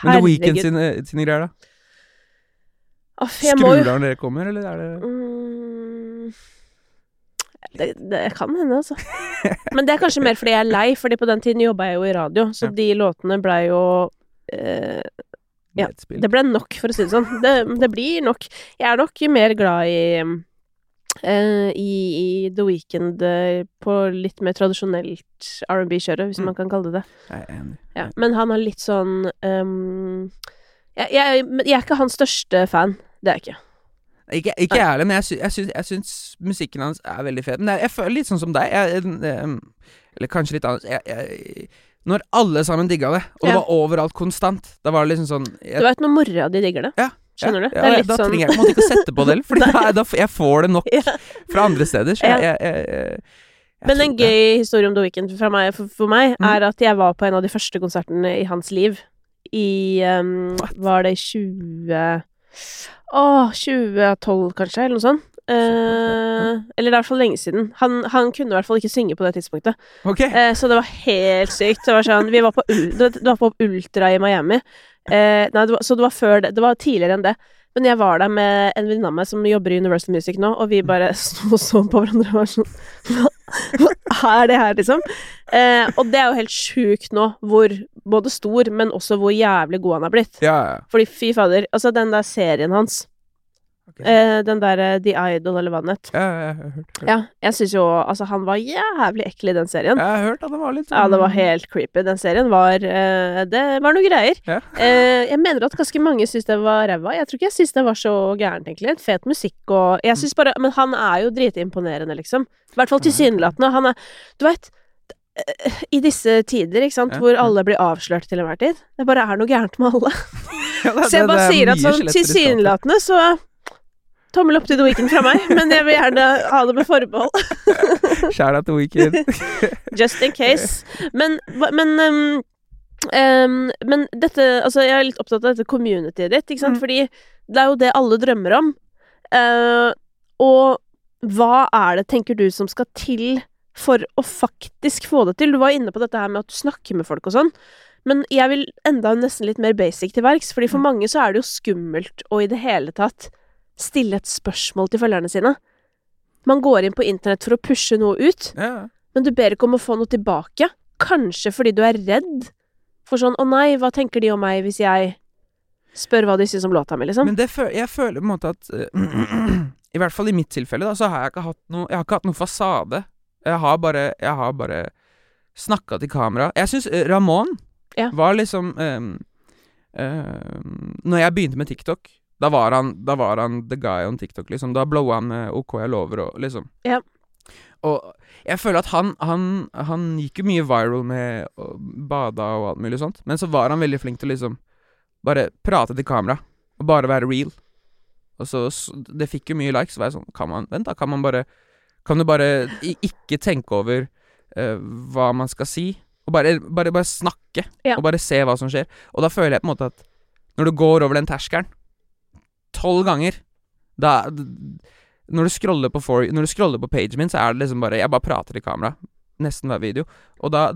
Men The Weekend herregud. sine, sine greier, da? Skrur du av når dere kommer, eller er det Mm, det, det kan hende, altså. Men det er kanskje mer fordi jeg er lei, fordi på den tiden jobba jeg jo i radio, så Ja. de låtene blei jo eh, Ja, nedspill? Det ble nok, for å si det sånn. Det, det blir nok. Jeg er nok mer glad i eh, i, i The Weeknd eh, på litt mer tradisjonelt R&B-kjøret, hvis Mm. man kan kalle det det. Jeg er enig. Ja. Men han har litt sånn um, jeg, jeg, jeg er ikke hans største fan. Det er jeg ikke. Ikke, ikke jeg heller, men jeg, sy jeg, syns, jeg syns musikken hans er veldig fet. Men jeg, jeg føler litt sånn som deg. Eller kanskje litt annet. Når alle sammen digga det, og det Ja. var overalt konstant, da var det liksom sånn Du veit når mora di digger det? Ja, Skjønner du? Ja, det litt da sånn trenger jeg på en måte ikke å sette på det heller, Fordi da, da, f- jeg får det nok fra andre steder. Så jeg, jeg, Men en gøy historie om The Weeknd meg, for, for meg, Mm. er at jeg var på en av de første konsertene i hans liv. I um, Var det i 20 Åh, 2012 kanskje, eller noe sånt. Eh, eller det er i hvert fall lenge siden. Han, han kunne i hvert fall ikke synge på det tidspunktet. Okay. Eh, så det var helt sykt. Det var sånn Vi var på, det var på Ultra i Miami. Eh, nei, det var, så det var før det. Det var tidligere enn det. Men jeg var der med en venninne av meg som jobber i Universal Music nå, og vi bare sto og så på hverandre og var sånn Hva, hva er det her, liksom? Eh, og det er jo helt sjukt nå, hvor både stor, men også hvor jævlig god han er blitt. Ja, ja. Fordi fy fader, altså den der serien hans, Ok. eh, den derre The Idol eller hva den het Ja, jeg har hørt. Ja, jeg syns jo Altså, han var jævlig ekkel i den serien. Jeg har hørt at det var litt Ja, det var sånn- helt creepy. Den serien var eh, Det var noe greier. Ja. Eh, jeg mener at ganske mange syns det var ræva. Jeg tror ikke jeg syns det var så gærent, egentlig. Fet musikk og Jeg syns bare Men han er jo dritimponerende, liksom. I hvert fall tilsynelatende. Han er Du veit i disse tider, ikke sant, Ja, hvor alle blir avslørt til enhver tid. Det bare er noe gærent med alle. Ja, det- Så jeg bare det er sier at sånn tilsynelatende så Tommel opp til The Weekend fra meg, men jeg vil gjerne ha det med forbehold. Shout til Weekend. Just in case. Men, men um, um, Men dette Altså, jeg er litt opptatt av dette communityet ditt, ikke sant, Mm. fordi det er jo det alle drømmer om. Uh, og hva er det, tenker du, som skal til for å faktisk få det til? Du var inne på dette her med at du snakker med folk og sånn. Men jeg vil enda nesten litt mer basic til verks, fordi for Mm. mange så er det jo skummelt å i det hele tatt stille et spørsmål til følgerne sine. Man går inn på internett for å pushe noe ut, Ja. men du ber ikke om å få noe tilbake. Kanskje fordi du er redd for sånn 'Å nei, hva tenker de om meg hvis jeg spør hva de syns om låta mi', liksom? Men det føl jeg føler på en måte at I hvert fall i mitt tilfelle, da, så har jeg ikke hatt noe Jeg har ikke hatt noe fasade. Jeg har bare Jeg har bare snakka til kamera. Jeg syns eh, Ramón Ja. var liksom um, Når jeg begynte med TikTok, da var han Da var han the guy on TikTok, liksom. Da blowa han med OK, jeg lover, og liksom. Ja. Og jeg føler at han, han, han gikk jo mye viral med å bada og alt mulig sånt, men så var han veldig flink til liksom bare prate til kamera, og bare være real. Og så, Det fikk jo mye likes, så var jeg sånn Kan man Vent, da. Kan man bare Kan du bare ikke tenke over uh, hva man skal si, og bare, bare, bare snakke, Ja. og bare se hva som skjer. Og da føler jeg på en måte at når du går over den terskelen tolv ganger, da når du, scroller på for, når du scroller på pagen min, så er det liksom bare Jeg bare prater i kamera. Nesten hver video. Og da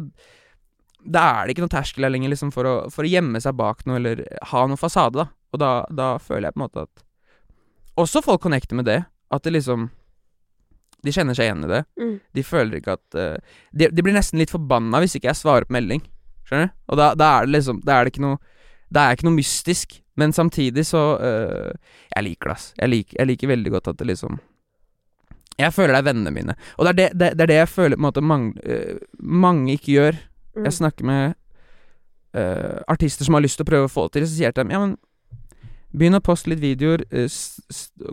Da er det ikke noe terskel her lenger liksom for å, for å gjemme seg bak noe, eller ha noe fasade, da. Og da, da føler jeg på en måte at Også folk connecter med det. At det liksom De kjenner seg igjen i det. Mm. De føler ikke at uh, de, de blir nesten litt forbanna hvis ikke jeg svarer på melding. Skjønner du? Og da, da er det liksom Da er det ikke noe Det er ikke noe mystisk. Men samtidig så øh, Jeg liker det, ass. Jeg, lik, jeg liker veldig godt at det liksom Jeg føler det er vennene mine. Og det er det, det, det, er det jeg føler på en måte mange, øh, mange ikke gjør. Mm. Jeg snakker med øh, artister som har lyst til å prøve å få det til, så sier jeg til dem Ja, men Begynn å poste litt videoer. s,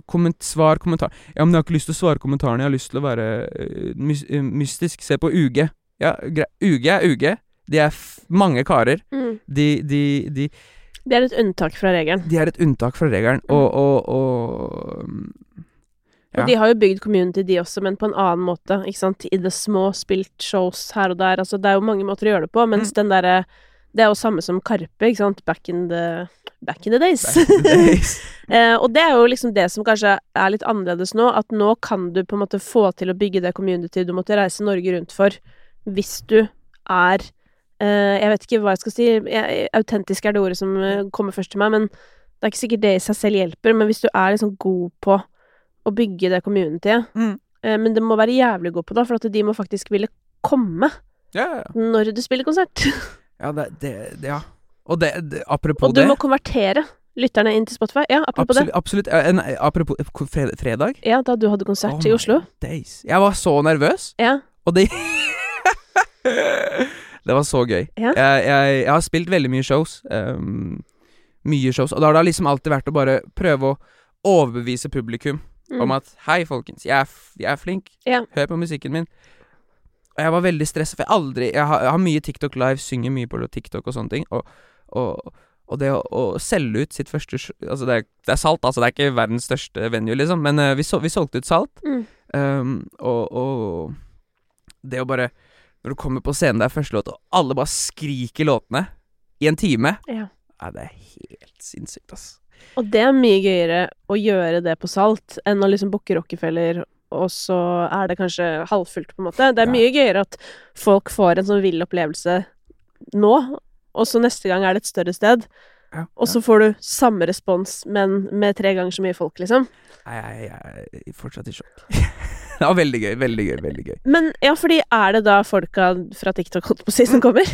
komment, svar kommentar. Ja, men jeg har ikke lyst til å svare kommentarene. Jeg har lyst til å være my mystisk. Se på UG. Ja. UG er UG. De er mange karer. Mm. De, de, de, Det er et unntak fra regelen. de er et unntak fra regelen, og, og, og ja. Og de har jo bygd community, de også, men på en annen måte. Ikke sant? I det små, spilt shows her og der. Altså, det er jo mange måter å gjøre det på, mens Mm. den derre Det er jo samme som Karpe, ikke sant? Back in the Back in the days. In the days. Eh, og det er jo liksom det som kanskje er litt annerledes nå, at nå kan du på en måte få til å bygge det community du måtte reise Norge rundt for, hvis du er Jeg vet ikke hva jeg skal si, autentisk er det ordet som eh, kommer først til meg, men det er ikke sikkert det i seg selv hjelper, men hvis du er liksom god på å bygge det communityet, Mm. eh, men det må være jævlig god på det, for at de må faktisk ville komme ja. når du spiller konsert. ja, det, det, det Ja. Og det, det apropos Og du det må konvertere lytterne inn til Spotify. Ja, apropos Absolutt. absolutt eh, en, apropos eh, fredag. Ja, da du hadde konsert Oh i Oslo. Days. Jeg var så nervøs, Ja. og det Det var så gøy. Ja. Jeg, jeg, jeg har spilt veldig mye shows. Um, mye shows. Og da har det liksom alltid vært å bare prøve å, overbevise publikum Mm. om at Hei, folkens, jeg er, jeg er flink. Ja. Hør på musikken min. Og jeg var veldig stressa, for jeg aldri Jeg har, jeg har mye TikTok Live, synger mye på TikTok og sånne ting. Og, og, og det å, å selge ut sitt første Altså, det er, det er salt, altså. Det er ikke verdens største venue, liksom. Men uh, vi, så, vi solgte ut salt. Mm. Um, og, og det å bare Når du kommer på scenen, det er første låt, og alle bare skriker låtene i en time Ja. Ja, det er helt sinnssykt, ass. Og det er mye gøyere å gjøre det på Salt enn å liksom booke Rockefeller, og så er det kanskje halvfullt, på en måte. Det er Ja. mye gøyere at folk får en sånn vill opplevelse nå, og så neste gang er det et større sted. Ja, Og så får du samme respons, men med tre ganger så mye folk, liksom. Nei, jeg, jeg er fortsatt i sjokk. det var veldig gøy, veldig gøy, veldig gøy. Men ja, fordi er det da folka fra TikTok, holdt på å si, som kommer?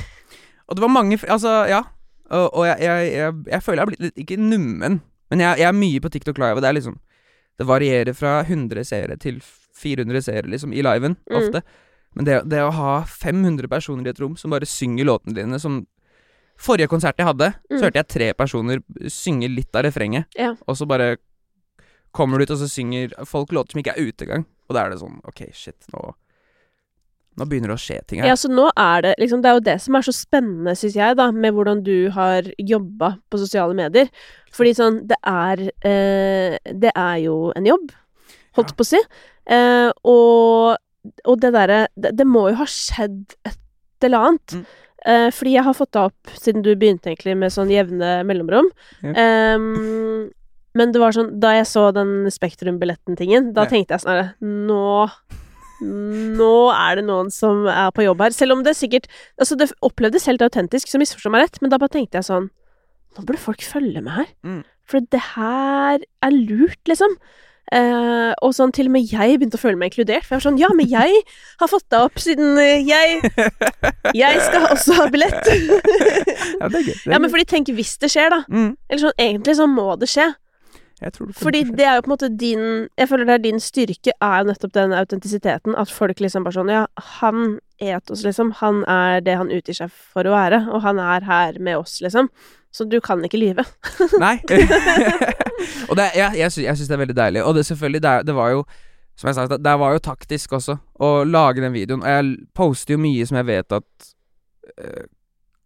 Og det var mange Altså, ja. Og, og jeg, jeg, jeg, jeg føler jeg har blitt litt Ikke nummen, men jeg, er mye på TikTok Live, og det er liksom Det varierer fra 100 seere til 400 seere, liksom, i liven, Mm. ofte. Men det, det å ha 500 personer i et rom som bare synger låtene dine, som Forrige konsert jeg hadde, Mm. så hørte jeg tre personer synge litt av refrenget, Ja. og så bare kommer du ut, og så synger folk låter som ikke er ute engang. Og da er det sånn OK, shit, nå Nå begynner det å skje ting her. Ja, så nå er det liksom Det er jo det som er så spennende, syns jeg, da, med hvordan du har jobba på sosiale medier. Fordi sånn Det er eh, Det er jo en jobb, holdt Ja. på å si. Eh, og, og det derre det, det må jo ha skjedd et eller annet. Mm. Eh, fordi jeg har fått det opp siden du begynte egentlig med sånn jevne mellomrom. Ja. Men det var sånn Da jeg så den Spektrum-billetten-tingen, da Ja. tenkte jeg sånn Nå nå er det noen som er på jobb her. Selv om det sikkert Altså, det opplevdes helt autentisk, så misforstå meg rett, men da bare tenkte jeg sånn Nå burde folk følge med her. Mm. For det her er lurt, liksom. Uh, og sånn til og med jeg begynte å føle meg inkludert. For jeg var sånn Ja, men jeg har fått deg opp siden eh, jeg Jeg skal også ha billett. ja, det er gøy. Ja, men fordi tenk hvis det skjer, da. mm, Eller sånn, egentlig så må det skje. Fordi det er jo på en måte din Jeg føler det er din styrke er jo nettopp den autentisiteten. At folk liksom bare sånn Ja, han etos, liksom. Han er det han utgir seg for å være. Og han er her med oss, liksom. Så du kan ikke lyve. Nei. og det, jeg, jeg, sy jeg syns det er veldig deilig. Og det selvfølgelig, det, det var jo Som jeg sa, det, det var jo taktisk også å lage den videoen. Og jeg poster jo mye som jeg vet at øh,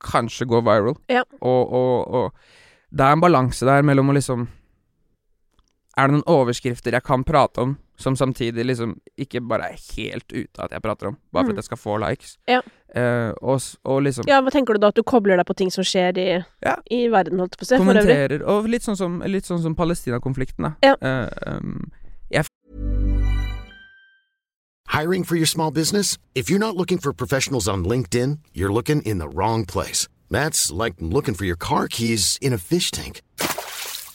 kanskje går viral. Ja. Og, og, og det er en balanse der mellom å liksom Er det noen overskrifter jeg kan prate om, som samtidig liksom ikke bare er helt ute av at jeg prater om, bare for Mm. at jeg skal få likes? Ja. Eh, og, og liksom Ja, hva tenker du da? At du kobler deg på ting som skjer i, Ja. i verden, holdt jeg på å si? Kommenterer Og litt sånn som, litt sånn som Palestina-konflikten, da. Ja. Eh, um, Hiring for your small business? If you're not looking for professionals on LinkedIn, you're looking in the wrong place. That's like looking for your car keys in a fish tank.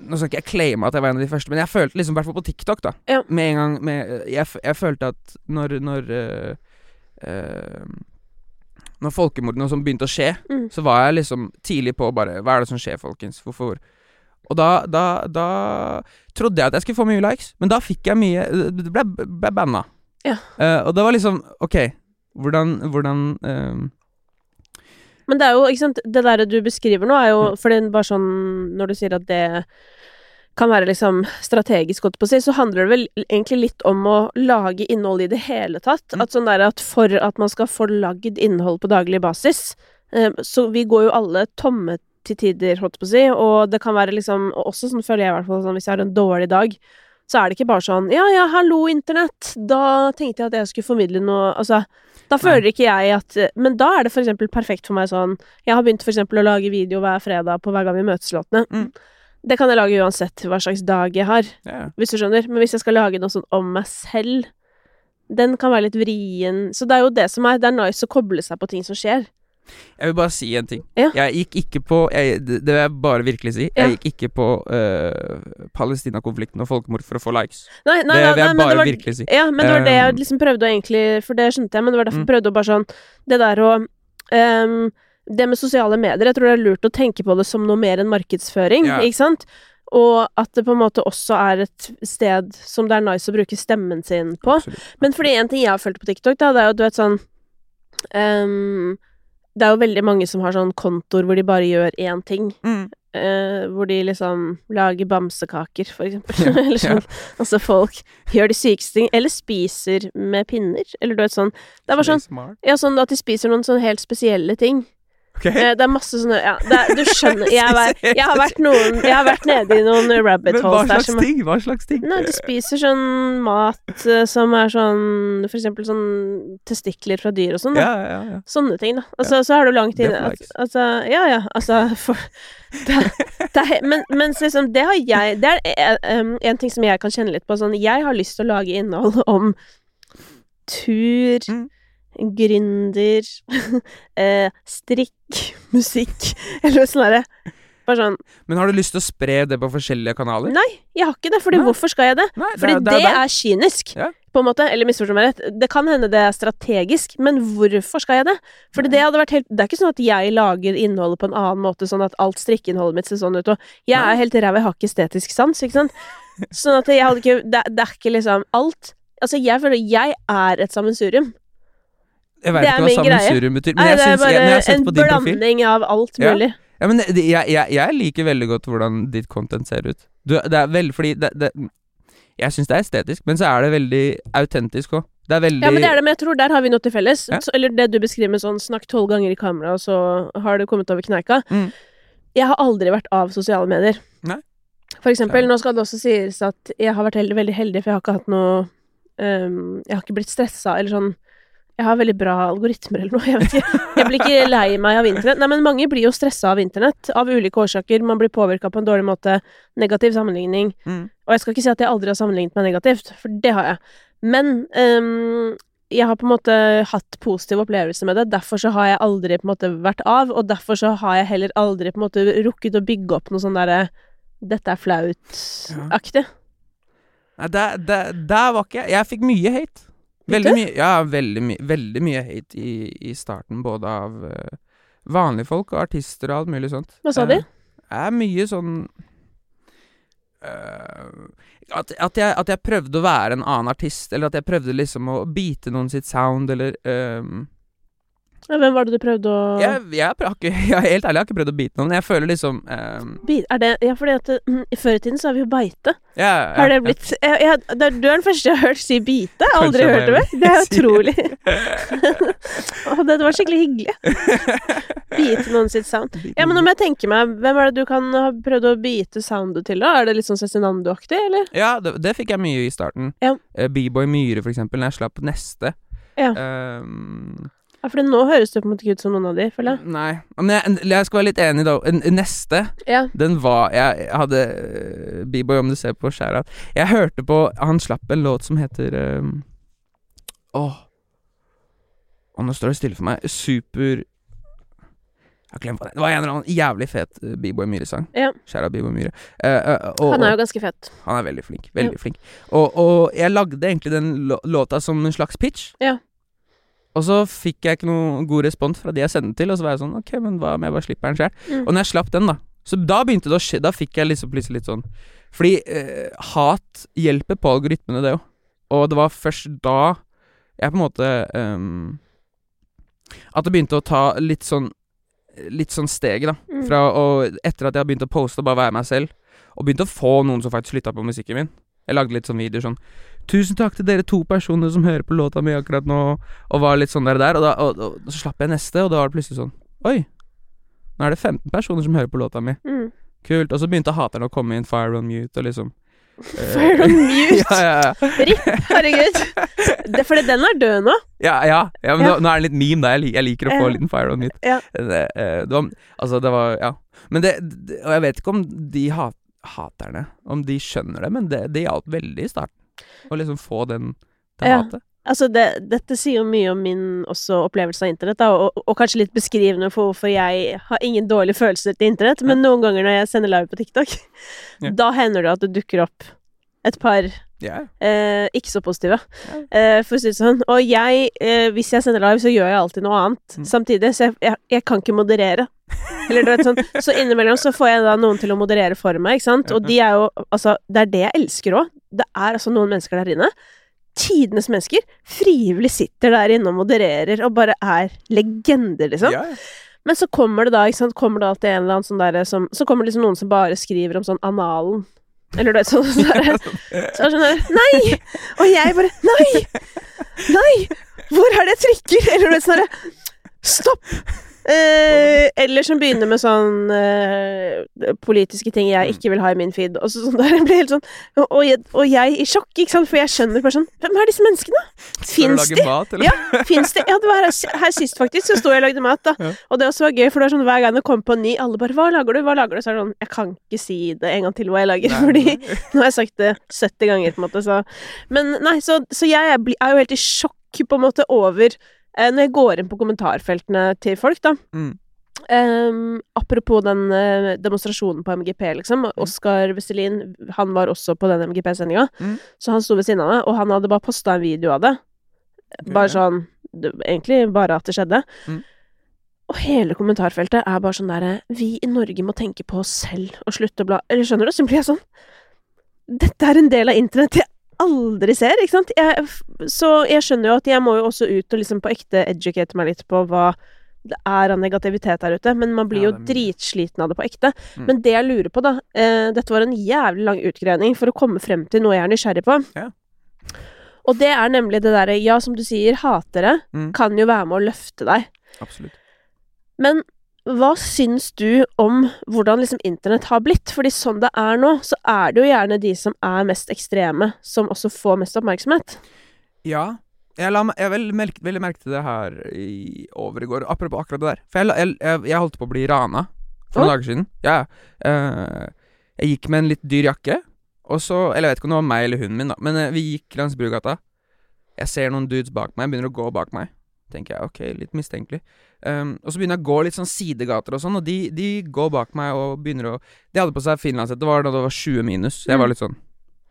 Nå skal ikke jeg claime at jeg var en av de første, men jeg følte liksom, i hvert fall på TikTok, da Ja. Med en gang med, jeg, jeg følte at når Når uh, uh, Når folkemordene begynte å skje, Mm. så var jeg liksom tidlig på bare Hva er det som skjer, folkens? Hvorfor? Og da, da, da trodde jeg at jeg skulle få mye likes, men da fikk jeg mye Det ble, ble banna. Ja. Uh, og det var liksom OK, hvordan, hvordan Men det er jo, ikke sant, det der du beskriver nå, er jo Mm. For det er bare sånn Når du sier at det kan være liksom strategisk, godt på å si, så handler det vel egentlig litt om å lage innhold i det hele tatt. Mm. At sånn der at for at man skal få lagd innhold på daglig basis eh, Så vi går jo alle tomme til tider, holdt på å si, og det kan være liksom og Også sånn føler jeg i hvert fall sånn hvis jeg har en dårlig dag, så er det ikke bare sånn Ja, ja, hallo, internett. Da tenkte jeg at jeg skulle formidle noe Altså, da føler ikke jeg at Men da er det for eksempel perfekt for meg sånn Jeg har begynt for eksempel å lage video hver fredag på hver gang vi møtes låtene. Mm. Det kan jeg lage uansett hva slags dag jeg har, yeah. hvis du skjønner. Men hvis jeg skal lage noe sånn om meg selv, den kan være litt vrien. Så det er jo det som er Det er nice å koble seg på ting som skjer. Jeg vil bare si en ting. Ja. Jeg gikk ikke på jeg, Det vil jeg bare virkelig si. Ja. Jeg gikk ikke på uh, Palestina-konflikten og folkemord for å få likes. Nei, nei, det vil jeg nei, bare var, virkelig si. Ja, men det var det jeg Um, liksom prøvde å egentlig For det skjønte jeg, men det var derfor Mm. jeg prøvde å bare sånn Det der å um, Det med sosiale medier, jeg tror det er lurt å tenke på det som noe mer enn markedsføring, Ja. ikke sant? Og at det på en måte også er et sted som det er nice å bruke stemmen sin på. Absolutt. Men fordi en ting jeg har følt på TikTok, da, det er jo du vet sånn ehm, Det er jo veldig mange som har sånn kontoer hvor de bare gjør én ting. Mm. Eh, hvor de liksom lager bamsekaker, for eksempel. Ja, eller sånn. Altså, folk gjør de sykeste ting. Eller spiser med pinner. Eller du vet sånn. Det er bare sånn Ja, sånn at de spiser noen sånn helt spesielle ting. Ok. Eh, det er masse sånne Ja, det er, du skjønner jeg, har vært- jeg har vært noen Jeg har vært nede i noen rabbit Men hva holes der slags er ting? Hva slags ting? Nei, du spiser sånn mat eh, som er sånn For eksempel sånn testikler fra dyr og sånn. Ja, ja, ja. Sånne ting, da. Altså, så er du langt tid inne får. Altså, ja ja, altså for, det, det er, Men mens liksom, det har jeg Det er um, en ting som jeg kan kjenne litt på. Sånn, jeg har lyst til å lage innhold om tur, Mm. Gründer, eh, strikk, musikk, eller sånt derre. Bare sånn Men har du lyst til å spre det på forskjellige kanaler? Nei, jeg har ikke det, fordi Nei. hvorfor skal jeg det? Nei, Fordi det, deg. er kynisk, Ja. på en måte. Eller misforstå meg rett. Det kan hende det er strategisk, men hvorfor skal jeg det? Fordi det hadde vært helt Det er ikke sånn at jeg lager innholdet på en annen måte, sånn at alt strikkeinnholdet mitt ser sånn ut, og jeg Nei. er helt ræva, jeg har ikke estetisk sans, ikke sant? Sånn at jeg hadde ikke Det, det er ikke liksom alt Altså, jeg føler jeg er et sammensurium. Jeg vet det ikke hva sammensurium betyr, men Nei, jeg syns når jeg har sett en på din profil blanding av alt mulig. Ja, men det, det, jeg, jeg, jeg liker veldig godt hvordan ditt content ser ut. Du, det er veldig fordi det, det, Jeg syns det er estetisk, men så er det veldig autentisk òg. Det er veldig Ja, men det er det, men jeg tror der har vi noe til felles. Ja. Eller det du beskriver med sånn snakk tolv ganger i kamera, og så har du kommet over kneika. Mm. Jeg har aldri vært av sosiale medier. Nei. For eksempel, nå skal det også sies at jeg har vært heldig, veldig heldig, for jeg har ikke hatt noe um, Jeg har ikke blitt stressa, eller sånn Jeg har veldig bra algoritmer eller noe, jeg vet ikke. Jeg blir ikke lei meg av internett. Nei, men mange blir jo stressa av internett, av ulike årsaker. Man blir påvirka på en dårlig måte. Negativ sammenligning. Mm. Og jeg skal ikke si at jeg aldri har sammenlignet meg negativt, for det har jeg. Men um, jeg har på en måte hatt positive opplevelser med det. Derfor så har jeg aldri på en måte vært av, og derfor så har jeg heller aldri på en måte rukket å bygge opp noe sånn derre 'dette er flaut'-aktig. Nei, der, der, der var ikke jeg. Jeg fikk mye hate. Veldig mye, ja, veldig, my, veldig mye hate i, i starten, både av uh, vanlige folk og artister og alt mulig sånt. Hva sa de? Det er mye sånn Uh, at, at, jeg, at jeg prøvde å være en annen artist, eller at jeg prøvde liksom å bite noen sitt sound, eller Ja, Hvem var det du prøvde å jeg, jeg, ikke, jeg er helt ærlig, jeg har ikke prøvd å bite noen. Jeg føler liksom um... Er det Ja, fordi at mm, før i tiden så har vi jo beite. ja, Har det blitt jeg, jeg, Du er den første jeg har hørt si bite. Aldri hørt det før. Det er utrolig. Det, var skikkelig hyggelig. Bite noen sitt sound. Ja, men om jeg tenker meg, hvem er det du kan ha prøvd å bite soundet til, da? Er det litt sånn Cezinando-aktig, eller? Ja, det, det fikk jeg mye i starten. Ja. Uh, B-boy Myhre, for eksempel, når jeg slapp Neste. Ja. Ehm, Ja, for nå høres det på en måte ikke ut som noen av de, føler jeg. nei, men jeg, jeg skal være litt enig, da. Neste, Ja. den var Jeg hadde eh, B-boy, om du ser på skjæra Jeg hørte på Han slapp en låt som heter ehm, Åh Å, nå står det stille for meg. Super Jeg har glemt hva det Det var en eller annen jævlig fet eh, B-boy Myhre-sang. Ja. Skjæra B-boy Myhre. Uh, uh, Han er jo ganske fett. Han er veldig flink. Veldig flink. Og, og jeg lagde egentlig den låta som en slags pitch. Ja. Og så fikk jeg ikke noe god respons fra de jeg sendte til, og så var jeg sånn Ok, men hva om jeg bare slipper den sjøl? Mm. Og når jeg slapp den, da, så da begynte det å skje Da fikk jeg liksom plutselig litt sånn Fordi eh, hat hjelper på algoritmene, det òg. Og det var først da jeg på en måte um, At det begynte å ta litt sånn Litt sånn steget, da. Mm. Fra å Etter at jeg begynte å poste og bare være meg selv, og begynte å få noen som faktisk lytta på musikken min. Jeg lagde litt sånn videoer sånn 'Tusen takk til dere to personer som hører på låta mi akkurat nå', og var litt sånn der og der. Og, da, og, og, så slapp jeg neste, og da var det plutselig sånn Oi, nå er det 15 personer som hører på låta mi. Mm. Kult. Og så begynte haterne å komme inn, Fire on mute, og liksom eh, Fire on mute. ja, ja, ja. Ripp, herregud. Det, fordi den er død nå. Ja, ja, ja men. Nå, nå er det litt meme, da. Jeg, jeg liker å få en liten fire on mute. Ja. Det, eh, det var, altså, det var Ja. Men det, det Og jeg vet ikke om de hat, haterne Om de skjønner det, men det, det hjalp veldig i starten. Å liksom få den til Ja. hatet. Altså, det, dette sier jo mye om min også opplevelse av internett, da, og, og kanskje litt beskrivende for hvorfor jeg har ingen dårlige følelser til internett, men noen ganger når jeg sender live på TikTok, Ja. da hender det at det dukker opp et par Ja. eh, ikke så positive, Ja. eh, for å si det sånn. Og jeg, eh, hvis jeg sender live, så gjør jeg alltid noe annet Mm. samtidig, så jeg, jeg, jeg kan ikke moderere. Eller du vet sånn, så innimellom så får jeg da noen til å moderere for meg, ikke sant, og de er jo, altså, det er det jeg elsker òg. Det er altså noen mennesker der inne tidenes mennesker frivillig sitter der inne og modererer og bare er legender, liksom. Ja, ja. Men så kommer det da, ikke sant, kommer det alltid en eller annen sånn derre som Så kommer det liksom noen som bare skriver om sånn analen. Eller du vet sånn sånn Så er det sånn der Nei! Og jeg bare Nei! Nei! Hvor er det jeg trykker? Eller du vet sånn derre Stopp! Eh, eller som begynner med sånn eh, politiske ting jeg ikke vil ha i min feed. Og så sånn der, jeg blir helt sånn og, jeg, og jeg i sjokk, ikke sant, for jeg skjønner bare sånn Hvem er disse menneskene? Fins de? mat. Ja, finnes de? Ja, det var her, her sist, faktisk. Så sto jeg og lagde mat, da. Ja. Og det også var gøy, for det var sånn hver gang det kom på en ny, alle bare 'Hva lager du?' Hva lager du? Så er det sånn Jeg kan ikke si det en gang til hva jeg lager, Nei, fordi nei. nå har jeg sagt det 70 ganger, på en måte, så Men nei, så, så jeg er, er jo helt i sjokk, på en måte, over Når jeg går inn på kommentarfeltene til folk, da. Mm. Um, apropos den eh, demonstrasjonen på MGP, liksom. Oskar Vestelin, han var også på den MGP-sendinga. Mm. Så han sto ved siden av meg, og han hadde bare posta en video av det. Bare sånn det, Egentlig bare at det skjedde. Mm. Og hele kommentarfeltet er bare sånn derre Vi i Norge må tenke på oss selv og slutte å bla Eller skjønner du? Så blir jeg sånn Dette er en del av internett jeg aldri ser, ikke sant? Jeg, så jeg skjønner jo at jeg må jo også ut og liksom på ekte educate meg litt på hva det er av negativitet der ute, men man blir jo dritsliten av det på ekte. Mm. Men det jeg lurer på, da eh, Dette var en jævlig lang utgreining for å komme frem til noe jeg er nysgjerrig på. Ja. Og det er nemlig det derre Ja, som du sier, hatere Mm. kan jo være med å løfte deg. Absolutt. Men hva syns du om hvordan liksom internett har blitt? Fordi sånn det er nå, så er det jo gjerne de som er mest ekstreme, som også får mest oppmerksomhet. Ja. Jeg, la, jeg vel merke, veldig merke til det her i, over i går, apropos akkurat det der. For jeg, jeg, jeg, jeg holdt på å bli rana for noen oh. dager siden. Ja. uh, jeg gikk med en litt dyr jakke, og så Eller jeg vet ikke om det var meg eller hunden min, da, men eh, vi gikk langs Brugata. Jeg ser noen dudes bak meg, begynner å gå bak meg. Tenker jeg, ok, litt mistenkelig. Um, og så begynner jeg å gå litt sånn sidegater og sånn, og de, de går bak meg og begynner å De hadde på seg finlandshette, det var da det var 20 minus. Jeg var Mm. litt sånn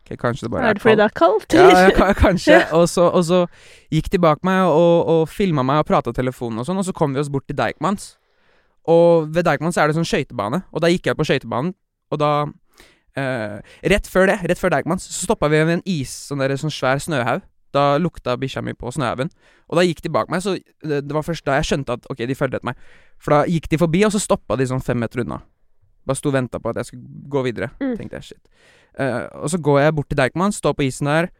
Ok, kanskje det bare Er det fordi kaldt. det er kaldt? Ja, ja, kanskje. Og så, og så gikk de bak meg og, og filma meg og prata telefonen og sånn, og så kom vi oss bort til Deichmans. Og ved Deichmans er det sånn skøytebane, og da gikk jeg på skøytebanen, og da eh, Rett før det, rett før Deichmans, så stoppa vi ved en is, sånn der, sånn svær snøhaug. Da lukta bikkja mi på snøhaugen. Og da gikk de bak meg, så det, det var først da jeg skjønte at ok, de følger etter meg. For da gikk de forbi, og så stoppa de sånn fem meter unna. Bare sto og venta på at jeg skulle gå videre. Mm. Tenkte jeg, shit. Uh, og så går jeg bort til Deichman, står på isen der.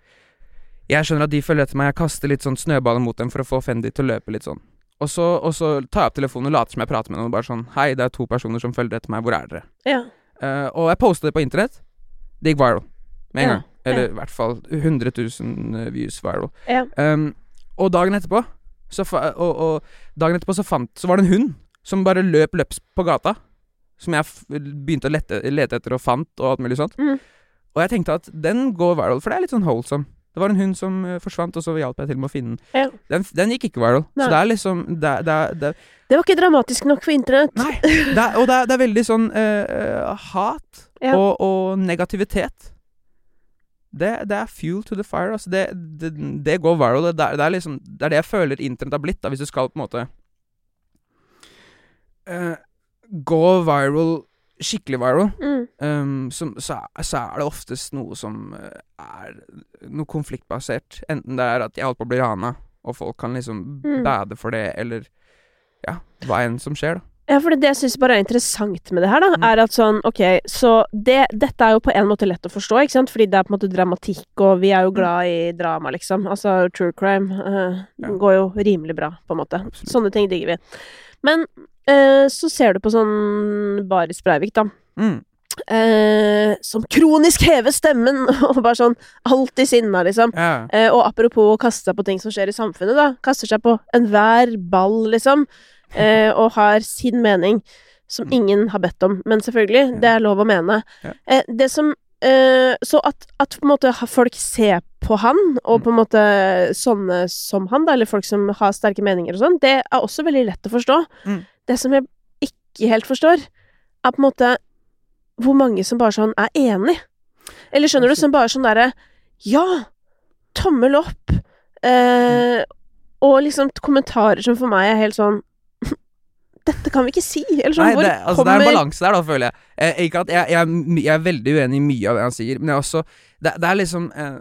Jeg skjønner at de følger etter meg, jeg kaster litt sånn snøballer mot dem for å få Fendi til å løpe litt sånn. Og så, og så tar jeg opp telefonen og later som jeg prater med noen, bare sånn Hei, det er to personer som følger etter meg, hvor er dere? Ja. Uh, og jeg posta det på internett. Det gikk viral med en Ja, gang. Eller i hvert fall 100 000 views viral. Um, og dagen etterpå så, og, og dagen etterpå så fant Så var det en hund som bare løp løps på gata. Som jeg begynte å lete, lete etter og fant, og alt mulig sånt. Mm. Og jeg tenkte at den går viral, for det er litt sånn wholesome. Det var en hund som eh, forsvant, og så hjalp jeg til med å finne den. Ja. Den, den gikk ikke viral. Nei. Så det er liksom det, det, det, Det var ikke dramatisk nok for internett. Nei. Det og det er, veldig sånn eh, eh, hat Ja. og, og negativitet. Det, det er fuel to the fire. Altså det, det, det går viral. Det, er- det, er liksom, det er det jeg føler internett har blitt, da, hvis du skal på en måte uh, Gå viral, skikkelig viral, Mm. um, som, så, så er det oftest noe som eh, er noe konfliktbasert. Enten det er at jeg holdt på å bli rana, og folk kan liksom Mm. bade for det, eller ja, hva enn som skjer, da. Ja, for det jeg syns bare er interessant med det her, da, Mm. er at sånn, ok, så det, dette er jo på en måte lett å forstå, ikke sant, fordi det er på en måte dramatikk, og vi er jo glad i drama, liksom. Altså, true crime uh, Ja. går jo rimelig bra, på en måte. Absolutt. Sånne ting digger vi. Men uh, så ser du på sånn Baris Breivik, da. Mm. Uh, som kronisk hever stemmen, og bare sånn alltid sinna, liksom. Ja. Uh, og apropos å kaste seg på ting som skjer i samfunnet, da. Kaster seg på enhver ball, liksom. Eh, og har sin mening, som ingen har bedt om. Men selvfølgelig, det er lov å mene. Eh, det som eh, Så at, at på en måte folk ser på han, og på en måte sånne som han, da, eller folk som har sterke meninger og sånn, det er også veldig lett å forstå. Mm. Det som jeg ikke helt forstår, er på en måte hvor mange som bare sånn er enig. Eller skjønner du, som bare sånn derre Ja! Tommel opp! Eh, og liksom kommentarer som for meg er helt sånn Dette kan vi ikke si! Eller sånn, Nei, det, altså, det er en balanse der, da, føler jeg. Eh, ikke at jeg, jeg, jeg er veldig uenig i mye av det han sier, men jeg er også Det, det er liksom eh,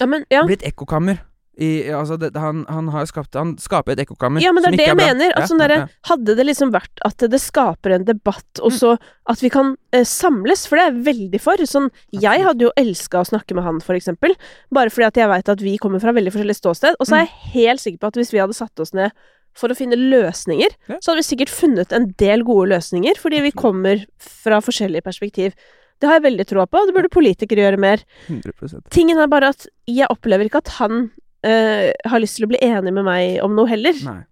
ja, men, ja. blitt ekkokammer. I, altså det, han, han har skapt Han skaper et ekkokammer. ja, men det er det jeg mener. At sånn ja, ja. Hadde det liksom vært at det skaper en debatt, og Mm. så at vi kan eh, samles, for det er jeg veldig for. Sånn, jeg hadde jo elska å snakke med han, for eksempel, bare fordi at jeg veit at vi kommer fra veldig forskjellig ståsted, og så Mm. er jeg helt sikker på at hvis vi hadde satt oss ned for å finne løsninger, Ja. så hadde vi sikkert funnet en del gode løsninger, fordi vi kommer fra forskjellige perspektiv. Det har jeg veldig troa på, og det burde politikere gjøre mer. 100 Tingen er bare at jeg opplever ikke at han øh, har lyst til å bli enig med meg om noe heller. Nei.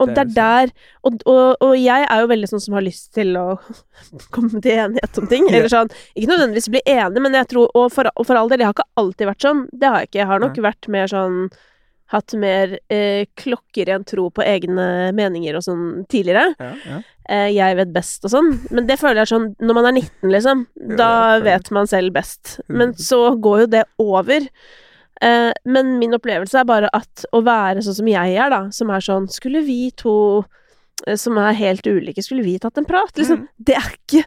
Og Det er der og, og, og jeg er jo veldig sånn som har lyst til å komme til enighet om ting. Eller sånn Ikke nødvendigvis bli enig, men jeg tror Og for, og for all del, jeg har ikke alltid vært sånn. Det har jeg ikke. Jeg har nok vært mer sånn Hatt mer eh, klokkeren tro på egne meninger og sånn tidligere. Ja, ja. Eh, jeg vet best og sånn. Men det føler jeg sånn Når man er 19, liksom, Ja, da vet man selv best. Men så går jo det over. Eh, men min opplevelse er bare at å være sånn som jeg er, da, som er sånn Skulle vi to eh, som er helt ulike, skulle vi tatt en prat? Liksom, Mm. Det er ikke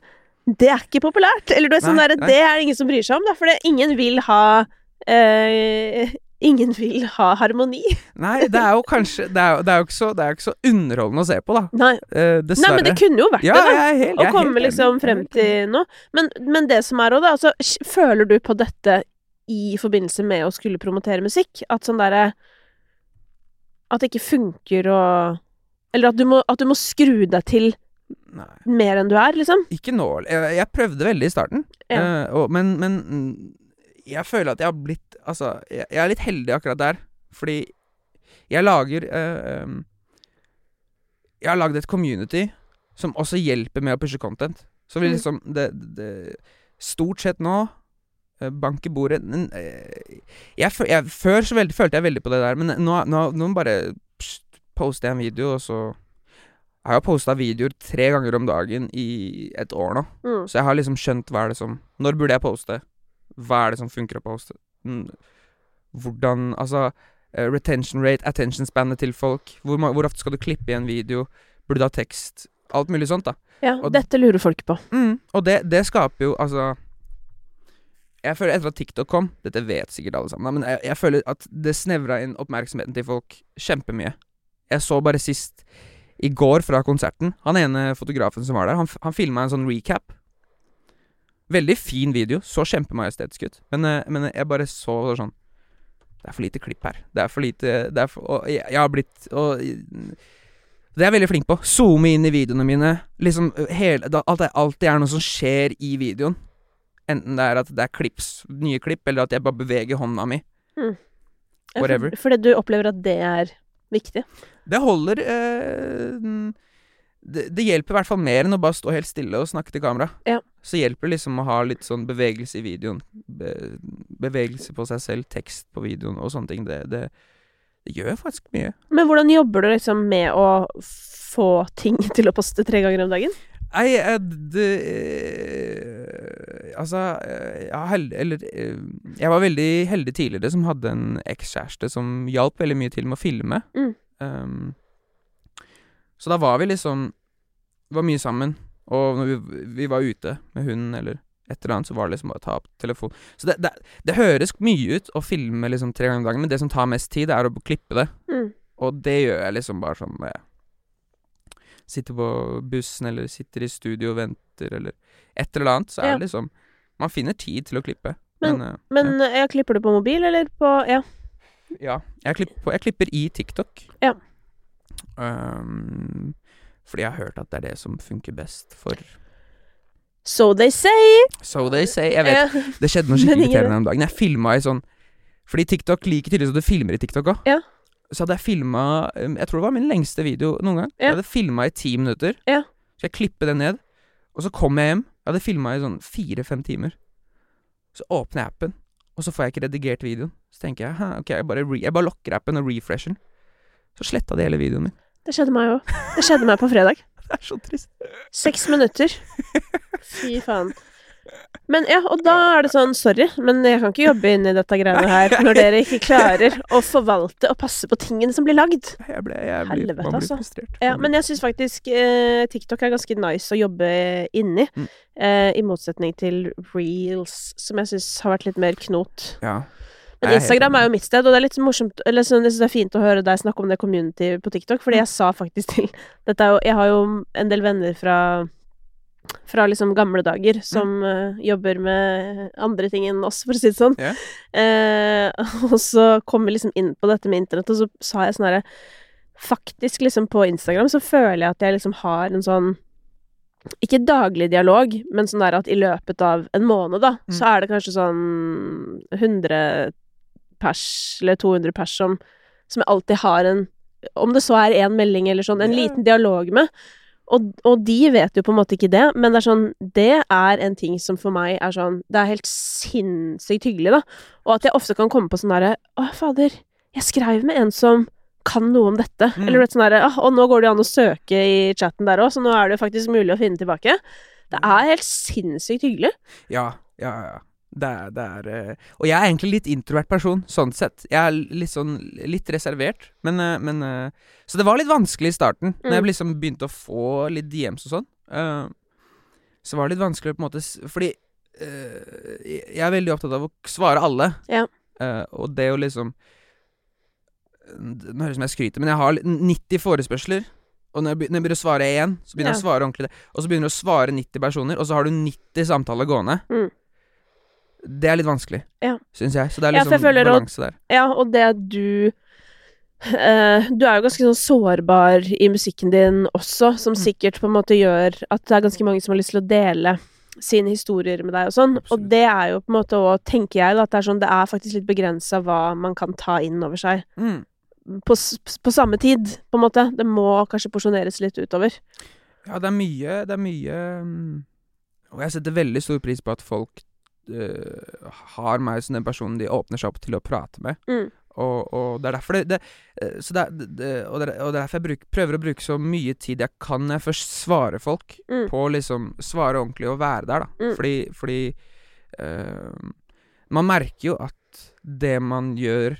Det er ikke populært. Eller du er sånn Nei, nei. Det er det ingen som bryr seg om, da, for det, ingen vil ha eh, Ingen vil ha harmoni. Nei, det er jo kanskje Det er det er jo ikke, så, det ikke så underholdende å se på, da. Nei, Eh, nei men det kunne jo vært ja, det, da. helt, Å komme helt liksom frem til noe. Men, men det som er òg, da, altså Føler du på dette i forbindelse med å skulle promotere musikk? At sånn derre At det ikke funker å Eller at du må, at du må skru deg til Nei. mer enn du er, liksom? Ikke nå. Jeg, jeg prøvde veldig i starten, Ja. eh, og, men, men jeg føler at jeg har blitt Altså, jeg, jeg er litt heldig akkurat der, fordi jeg lager um, Jeg har lagd et community som også hjelper med å pushe content. Så vi Mm. liksom det, det, Stort sett nå eh, Bank i bordet eh, jeg, jeg, Før så veldig, følte jeg veldig på det der, men nå, nå, nå bare poster jeg en video, og så jeg har posta videoer tre ganger om dagen i et år nå. Mm. Så jeg har liksom skjønt hva er det som Når burde jeg poste? Hva er det som funker å poste? Mm, Hvordan Altså eh, retention rate, attention spannet til folk. Hvor, hvor ofte skal du klippe i en video? Burde du ha tekst? Alt mulig sånt, da. Ja, Og- dette lurer folk på. Mm, og det, det skaper jo altså Jeg føler etter at TikTok kom Dette vet sikkert alle sammen, men jeg, jeg føler at det snevra inn oppmerksomheten til folk kjempemye. Jeg så bare sist i går fra konserten Han ene fotografen som var der, han, han filma en sånn recap. Veldig fin video. Så kjempemajestetisk ut. Men, eh, men jeg bare så sånn Det er for lite klipp her. Det er for lite det er for, Og jeg, jeg har blitt og, Det er jeg veldig flink på. Zoome inn i videoene mine. Liksom hele, da, alt, er, alltid er noe som skjer i videoen. Enten det er at det er klips, nye klipp, eller at jeg bare beveger hånda mi. Whatever. For, fordi du opplever at det er viktig. Det holder eh, det, det hjelper i hvert fall mer enn å bare stå helt stille og snakke til kamera. Ja. Så hjelper det liksom å ha litt sånn bevegelse i videoen. Be, bevegelse på seg selv, tekst på videoen og sånne ting. Det, det, det gjør faktisk mye. Men hvordan jobber du liksom med å få ting til å poste tre ganger om dagen? Nei, eh, det eh, Altså, ja, jeg, held, eller, eh, jeg var veldig heldig tidligere som hadde en ekskjæreste som hjalp veldig mye til med å filme. Mm. Um, så da var vi liksom var mye sammen, og når vi, vi var ute med hunden eller et eller annet, så var det liksom bare å ta opp telefonen. Så det, det, det høres mye ut å filme liksom tre ganger om dagen, men det som tar mest tid, det er å klippe det. Mm. Og det gjør jeg liksom bare sånn når jeg sitter på bussen, eller sitter i studio og venter, eller et eller annet. Så er Ja. det liksom Man finner tid til å klippe. Men- eh, Men jeg klipper du på mobil, eller på Ja. ja. Jeg, klipper, jeg klipper i TikTok. Ja. Um, fordi jeg har hørt at det er det som funker best for So they say. So they say. Jeg vet, Ja. Det skjedde noe skikkelig irriterende om dagen. Jeg filma i sånn Fordi TikTok liker tydeligvis at du filmer i TikTok òg. Ja. Så hadde jeg filma Jeg tror det var min lengste video noen gang. Ja. Jeg hadde filma i ti minutter. Ja. Så jeg klippet det ned. Og så kom jeg hjem. Jeg hadde filma i sånn fire-fem timer. Så åpner jeg appen, og så får jeg ikke redigert videoen. Så tenker jeg ok, jeg bare, re jeg bare lokker appen og refresher den. Så sletta de hele videoen min. Det skjedde meg òg. Det skjedde meg på fredag. Det er så trist. Seks minutter. Fy faen. Men ja, og da er det sånn, sorry, men jeg kan ikke jobbe inn i dette greiene her når dere ikke klarer å forvalte og passe på tingene som blir lagd. Jeg ble, jeg ble, Helvete, man altså. frustrert. Ja, men jeg syns faktisk eh, TikTok er ganske nice å jobbe inni. Mm. Eh, I motsetning til reels, som jeg syns har vært litt mer knot. ja. Men Instagram er jo mitt sted, og det er litt morsomt Eller sånn, jeg synes det er fint å høre deg snakke om det community på TikTok, fordi jeg sa faktisk til Dette jo Jeg har jo en del venner fra fra liksom gamle dager som eh, jobber med andre ting enn oss, for å si det sånn. Yeah. Uh, og så kom vi liksom inn på dette med internett, og så sa jeg sånn herre Faktisk, liksom, på Instagram så føler jeg at jeg liksom har en sånn ikke daglig dialog, men sånn der at i løpet av en måned, da, Mm. så er det kanskje sånn 100 pers eller 200 pers som, som jeg alltid har en Om det så er én melding eller sånn, en yeah. liten dialog med. Og, og de vet jo på en måte ikke det, men det er sånn Det er en ting som for meg er sånn Det er helt sinnssykt hyggelig, da. Og at jeg ofte kan komme på sånn derre Å, fader, jeg skrev med en som kan noe om dette. Mm. Eller sånn derre «Ah, Og nå går det jo an å søke i chatten der òg, så nå er det jo faktisk mulig å finne tilbake. Det er helt sinnssykt hyggelig. Ja, ja, ja. Det er, det er eh, Og jeg er egentlig litt introvert person, sånn sett. Jeg er litt sånn litt reservert, men, eh, men eh, Så det var litt vanskelig i starten, når jeg Mm. liksom begynte å få litt DMs og sånn. så var det litt vanskelig på en måte Fordi jeg er veldig opptatt av å svare alle. Ja. Og det å liksom Nå høres det ut som jeg skryter, men jeg har 90 forespørsler. Og når jeg, begynner, når jeg begynner å svare én, så begynner jeg å svare ordentlig. Og så begynner du å svare 90 personer, og så har du 90 samtaler gående. Mm. Det er litt vanskelig, Ja. syns jeg. Så det er liksom ja, balanse der. Ja, og det at du Uh, Du er jo ganske sånn sårbar i musikken din også, som Mm. sikkert på en måte gjør at det er ganske mange som har lyst til å dele sine historier med deg og sånn. Og det er jo på en måte òg, tenker jeg, da, at det er sånn Det er faktisk litt begrensa hva man kan ta inn over seg Mm. på, på samme tid, på en måte. Det må kanskje porsjoneres litt utover. Ja, det er mye Det er mye mm, Og jeg setter veldig stor pris på at folk har meg som den personen de åpner seg opp til å prate med. Mm. Og, og det er derfor det, det Så det, det, og, det og er derfor jeg bruk, prøver å bruke så mye tid jeg kan når jeg først svarer folk, Mm. på liksom svare ordentlig og være der, da. Mm. Fordi, fordi øh, Man merker jo at det man gjør,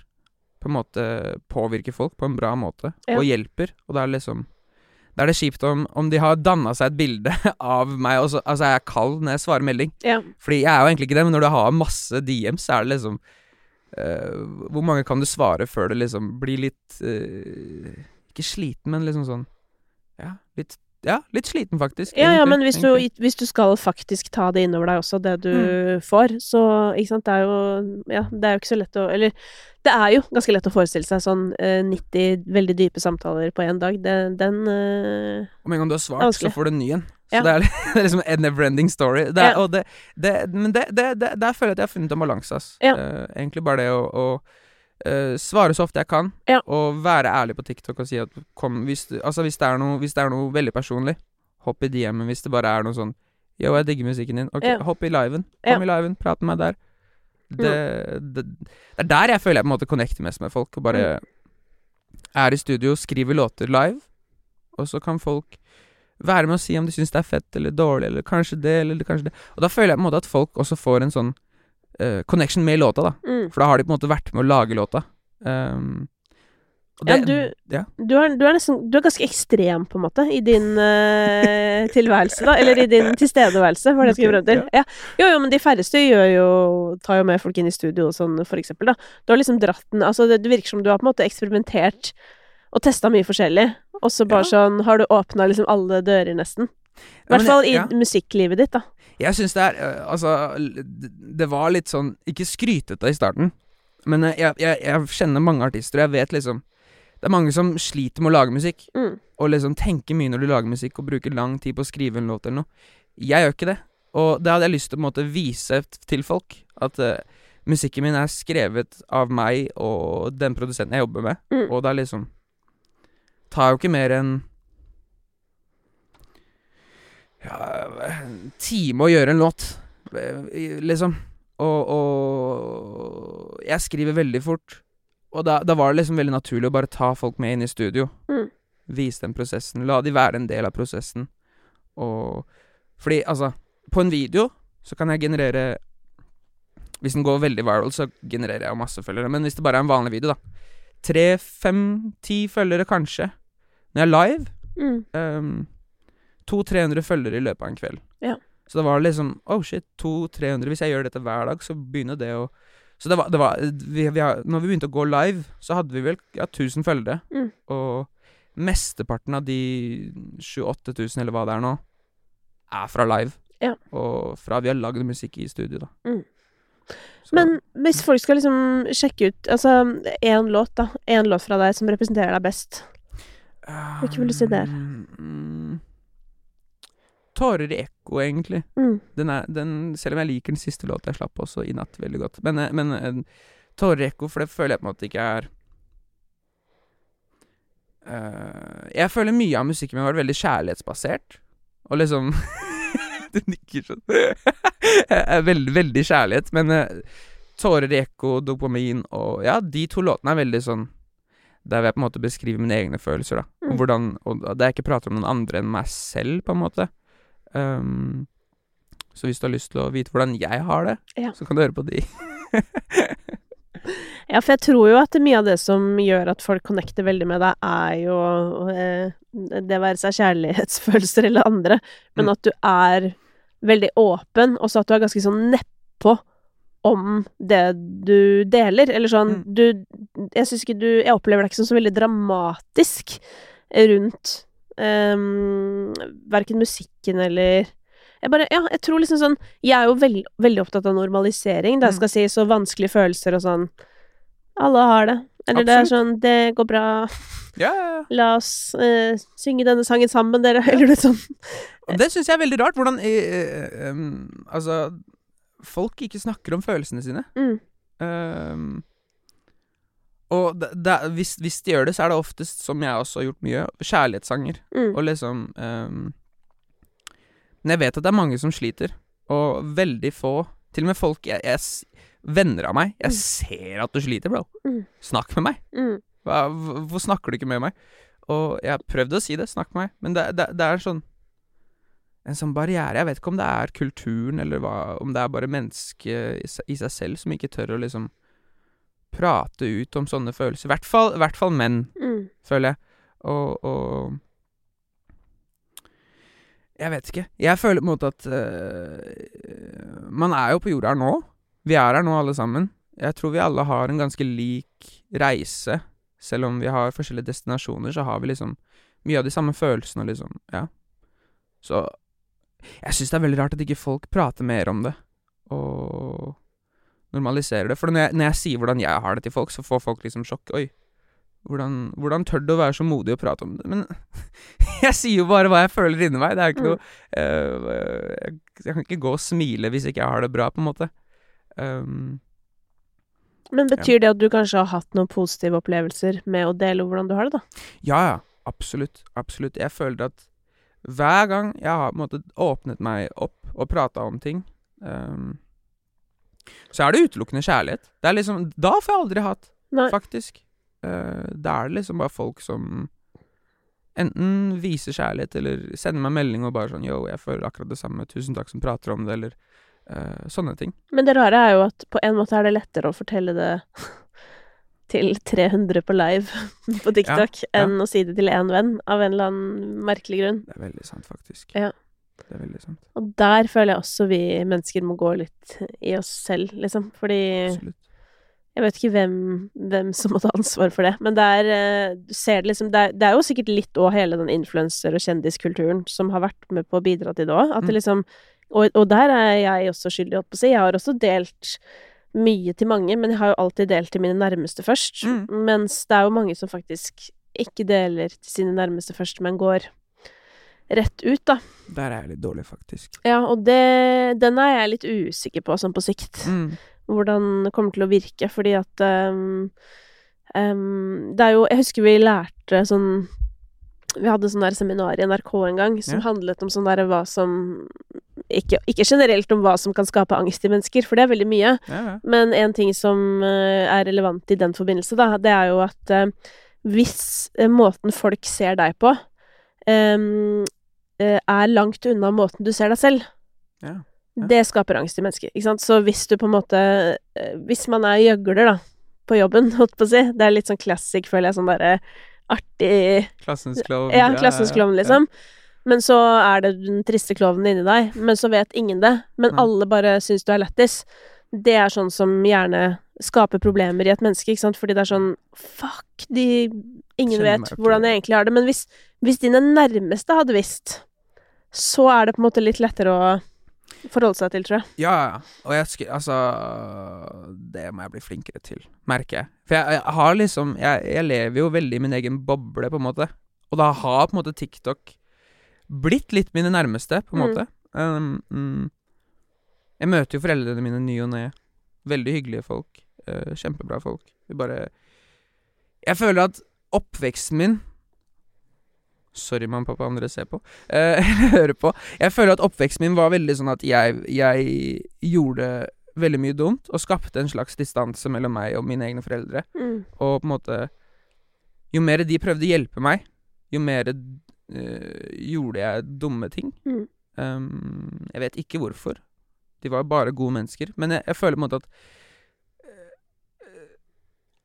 på en måte påvirker folk på en bra måte, Ja. og hjelper. Og det er liksom Da er det kjipt om, om de har danna seg et bilde av meg, og så altså er jeg kald når jeg svarer melding. Ja. Fordi jeg er jo egentlig ikke det, men når du har masse DMs, så er det liksom uh, Hvor mange kan du svare før det liksom blir litt uh, Ikke sliten, men liksom sånn Ja, litt, ja, litt sliten, faktisk. Ja, ja, men hvis du, hvis du skal faktisk ta det innover deg også, det du Mm. får, så ikke sant, det er jo Ja, det er jo ikke så lett å Eller det er jo ganske lett å forestille seg sånn eh, 90 veldig dype samtaler på én dag. Det, den eh, Om en gang du har svart, så får du en ny en. Så Ja. det, er, det er liksom a never-ending story. Det er, Ja. det, men det, det, det, der føler jeg at jeg har funnet en balanse, ass. Ja. Eh, egentlig bare det å, å eh, svare så ofte jeg kan, Ja. og være ærlig på TikTok og si at kom, hvis, altså, hvis, det er noe, hvis det er noe veldig personlig, hopp i DM-en. Hvis det bare er noe sånn Yo, jeg digger musikken din. Ok, Ja. hopp i liven. Ja. Kom i liven, prat med meg der. Det, det, det er der jeg føler jeg på en måte connecter mest med folk. Og bare er i studio, skriver låter live, og så kan folk være med og si om de syns det er fett eller dårlig, eller kanskje det, eller kanskje det. Og da føler jeg på en måte at folk også får en sånn eh, connection med låta, da. mm. For da har de på en måte vært med å lage låta. Um, og Ja, du- ja. du, er, du er nesten Du er ganske ekstrem, på en måte, i din uh, tilværelse, da. Eller i din tilstedeværelse, var det jeg skulle frem til. Ja. Jo, jo, men de færreste gjør jo Tar jo med folk inn i studio og sånn, for eksempel, da. Du har liksom dratt den Altså, det, det virker som du har på en måte eksperimentert og testa mye forskjellig, og så bare sånn har du åpna liksom alle dører, nesten. I hvert fall i musikklivet ditt, da. Jeg syns det er øh, Altså, det var litt sånn Ikke skrytete i starten, men øh, jeg, jeg, jeg kjenner mange artister, og jeg vet liksom Det er mange som sliter med å lage musikk, Mm. og liksom tenker mye når du lager musikk, og bruker lang tid på å skrive en låt eller noe. Jeg gjør ikke det. Og det hadde jeg lyst til å måte vise til folk. At uh, musikken min er skrevet av meg og den produsenten jeg jobber med. Mm. Og det er liksom Tar jo ikke mer enn ja, en time å gjøre en låt, liksom. Og, og jeg skriver veldig fort. Og da, da var det liksom veldig naturlig å bare ta folk med inn i studio. Mm. Vise dem prosessen. La de være en del av prosessen. Og Fordi, altså På en video så kan jeg generere Hvis den går veldig viral, så genererer jeg masse følgere. Men hvis det bare er en vanlig video, da. Tre, fem, ti følgere, kanskje. Når jeg er live, Mm. um, 200-300 følgere i løpet av en kveld. Ja. Så det var liksom Oh shit, 200-300 Hvis jeg gjør dette hver dag, så begynner det å Så det var, det var vi, vi Når vi begynte å gå live, så hadde vi vel ja, 1000 følgere. Mm. Og mesteparten av de 28 000, eller hva det er nå, er fra live. Ja. Og fra vi har lagd musikk i studio, da. Mm. Men hvis folk skal liksom sjekke ut Altså én låt, da. Én låt fra deg som representerer deg best. Hvilken vil du si det er? Mm, Tårer i ekko, egentlig. Mm. Den er, den, selv om jeg liker den siste låta jeg slapp også, i natt, veldig godt. Men, eh, men eh, Tårer i ekko, for det føler jeg på en måte ikke er uh, Jeg føler mye av musikken min vært veldig kjærlighetsbasert. Og liksom Du nikker sånn. veldig, veldig kjærlighet. Men uh, Tårer i ekko, dopamin og Ja, de to låtene er veldig sånn Der vil jeg på en måte beskrive mine egne følelser, da. Mm. Og hvordan Og der jeg ikke prater om noen andre enn meg selv, på en måte. Um, så hvis du har lyst til å vite hvordan jeg har det, Ja. så kan du høre på de. Ja, for jeg tror jo at mye av det som gjør at folk connecter veldig med deg, er jo eh, det være seg kjærlighetsfølelser eller andre, men Mm. at du er veldig åpen, og så at du er ganske sånn nedpå om det du deler. Eller sånn Mm. Du Jeg syns ikke du Jeg opplever deg ikke som så veldig dramatisk rundt um, verken musikken eller jeg bare, ja, jeg tror liksom sånn Jeg er jo veld, veldig opptatt av normalisering. Det Mm. skal si så vanskelige følelser og sånn Alle har det. Eller det er sånn Det går bra. Ja, ja. La oss uh, synge denne sangen sammen, dere. Eller noe sånt. Og det syns jeg er veldig rart, hvordan eh, um, Altså, folk ikke snakker om følelsene sine. Mm. Um, og det, det, hvis, hvis de gjør det, så er det oftest, som jeg også har gjort mye, kjærlighetssanger. Mm. Og liksom um, Men jeg vet at det er mange som sliter, og veldig få Til og med folk jeg, jeg, Venner av meg. Jeg Mm. ser at du sliter, bro. Mm. Snakk med meg. Mm. Hva, hv- hvorfor snakker du ikke med meg? Og jeg har prøvd å si det, snakk med meg, men det, det, det er sånn En sånn barriere. Jeg vet ikke om det er kulturen, eller hva, om det er bare mennesket i, i seg selv som ikke tør å liksom prate ut om sånne følelser. I hvert fall, i hvert fall menn, Mm. føler jeg. Og, og Jeg vet ikke. Jeg føler på en måte at uh, Man er jo på jorda her nå. Vi er her nå, alle sammen. Jeg tror vi alle har en ganske lik reise. Selv om vi har forskjellige destinasjoner, så har vi liksom mye av de samme følelsene, liksom. Ja. Så jeg syns det er veldig rart at ikke folk prater mer om det, og normaliserer det. For når jeg, når jeg sier hvordan jeg har det til folk, så får folk liksom sjokk. Oi, hvordan, hvordan tør du å være så modig og prate om det? Men jeg sier jo bare hva jeg føler inni meg. Det er ikke noe uh, jeg, jeg kan ikke gå og smile hvis ikke jeg har det bra, på en måte. Um, Men betyr det at du kanskje har hatt noen positive opplevelser med å dele hvordan du har det, da? Ja, ja. Absolutt. Absolutt. Jeg føler at hver gang jeg har på en måte åpnet meg opp og prata om ting, ehm, så er det utelukkende kjærlighet. Det er liksom Da får jeg aldri hatt, Nei. faktisk. Uh, da er det liksom bare folk som enten viser kjærlighet, eller sender meg melding og bare sånn Yo, jeg føler akkurat det samme. Tusen takk som prater om det, eller uh, sånne ting. Men det rare er jo at på en måte er det lettere å fortelle det til 300 på live på TikTok ja. enn å si det til én venn, av en eller annen merkelig grunn. Det er veldig sant, faktisk. Ja. Det er veldig sant. Og der føler jeg også vi mennesker må gå litt i oss selv, liksom. Fordi Absolutt. jeg vet ikke hvem, hvem som må ta ansvar for det, men det er eh, Du ser det liksom Det er, det er jo sikkert litt òg hele den influenser- og kjendiskulturen som har vært med på å bidra til det òg. At det Mm. liksom og, og der er jeg også skyldig, holdt på å si. Jeg har også delt mye til mange, men jeg har jo alltid delt til mine nærmeste først. Mm. Mens det er jo mange som faktisk ikke deler til sine nærmeste først, men går rett ut, da. Der er jeg litt dårlig, faktisk. Ja, og det, den er jeg litt usikker på, sånn på sikt. Mm. Hvordan det kommer til å virke, fordi at um, um, Det er jo Jeg husker vi lærte sånn Vi hadde sånn der seminar i NRK en gang som Ja. handlet om sånn der hva som ikke, ikke generelt om hva som kan skape angst i mennesker, for det er veldig mye. Ja, ja. Men en ting som eh, er relevant i den forbindelse, da, det er jo at uh, hvis eh, måten folk ser deg på, eh, er langt unna måten du ser deg selv, Ja, ja. det skaper angst i mennesker, ikke sant. Så hvis du på en måte eh, Hvis man er gjøgler, da, på jobben, holdt på å si, det er litt sånn classic, føler jeg, sånn derre artig Klassens klovn. ja, klassens klovn, liksom. Men så er det den triste klovnen inni deg, men så vet ingen det. Men Nei. alle bare syns du er lættis. Det er sånn som gjerne skaper problemer i et menneske, ikke sant, fordi det er sånn Fuck, de Ingen vet hvordan jeg egentlig har det. Men hvis, hvis dine nærmeste hadde visst, så er det på en måte litt lettere å forholde seg til, tror jeg. Ja, ja. Og jeg skulle Altså Det må jeg bli flinkere til, merker jeg. For jeg, jeg har liksom jeg, jeg lever jo veldig i min egen boble, på en måte. Og da har på en måte TikTok blitt litt mine nærmeste, på en Mm. måte. Um, mm. Jeg møter jo foreldrene mine ny og ne. Veldig hyggelige folk. Uh, kjempebra folk. Vi bare Jeg føler at oppveksten min Sorry, mamma og pappa, om dere ser på. eh, hører på. Jeg føler at oppveksten min var veldig sånn at jeg, jeg gjorde veldig mye dumt, og skapte en slags distanse mellom meg og mine egne foreldre. Mm. Og på en måte Jo mer de prøvde å hjelpe meg, jo mer øh, gjorde jeg dumme ting. Mm. Um, jeg vet ikke hvorfor. De var bare gode mennesker. Men jeg, jeg føler på en måte at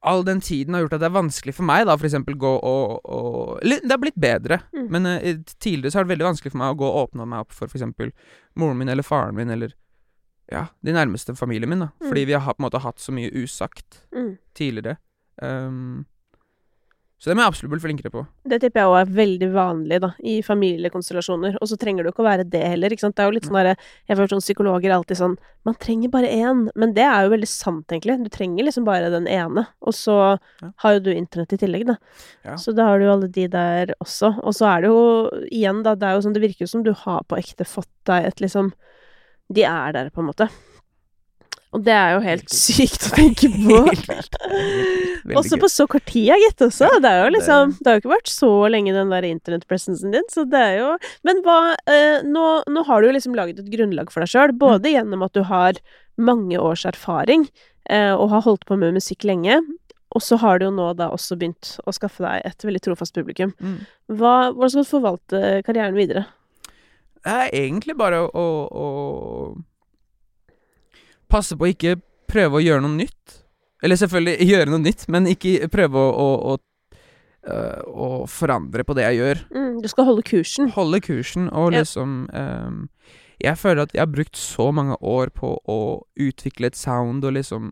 All den tiden har gjort at det er vanskelig for meg, da, for eksempel gå og, og Det har blitt bedre, Mm. men uh, tidligere så har det veldig vanskelig for meg å gå og åpne meg opp for for eksempel moren min eller faren min eller ja, de nærmeste familien min, da. Mm. Fordi vi har på en måte hatt så mye usagt Mm. tidligere. Um, så det må jeg absolutt bli flinkere på. Det tipper jeg òg er veldig vanlig da, i familiekonstellasjoner. Og så trenger du ikke å være det heller. ikke sant? Det er jo litt sånn derre Jeg føler sånn psykologer er alltid sånn Man trenger bare én. Men det er jo veldig sant, egentlig. Du trenger liksom bare den ene. Og så Ja. har jo du internett i tillegg, da. Ja. Så da har du jo alle de der også. Og så er det jo igjen, da, det er jo sånn Det virker jo som du har på ekte fått deg et liksom De er der, på en måte. Og det er jo helt sykt å tenke på. Også på så kort tid, gitt også. Ja, det er jo liksom Det har jo ikke vært så lenge, den der internettpresensen din, så det er jo Men hva eh, nå, nå har du jo liksom laget et grunnlag for deg sjøl, Mm. både gjennom at du har mange års erfaring eh, og har holdt på med musikk lenge, og så har du jo nå da også begynt å skaffe deg et veldig trofast publikum. Mm. Hva, hvordan skal du forvalte karrieren videre? Det er egentlig bare å, å passe på å ikke prøve å gjøre noe nytt. Eller selvfølgelig gjøre noe nytt, men ikke prøve å, å, å, øh, å forandre på det jeg gjør. Mm, du skal holde kursen. Holde kursen og Ja. liksom um, Jeg føler at jeg har brukt så mange år på å utvikle et sound og liksom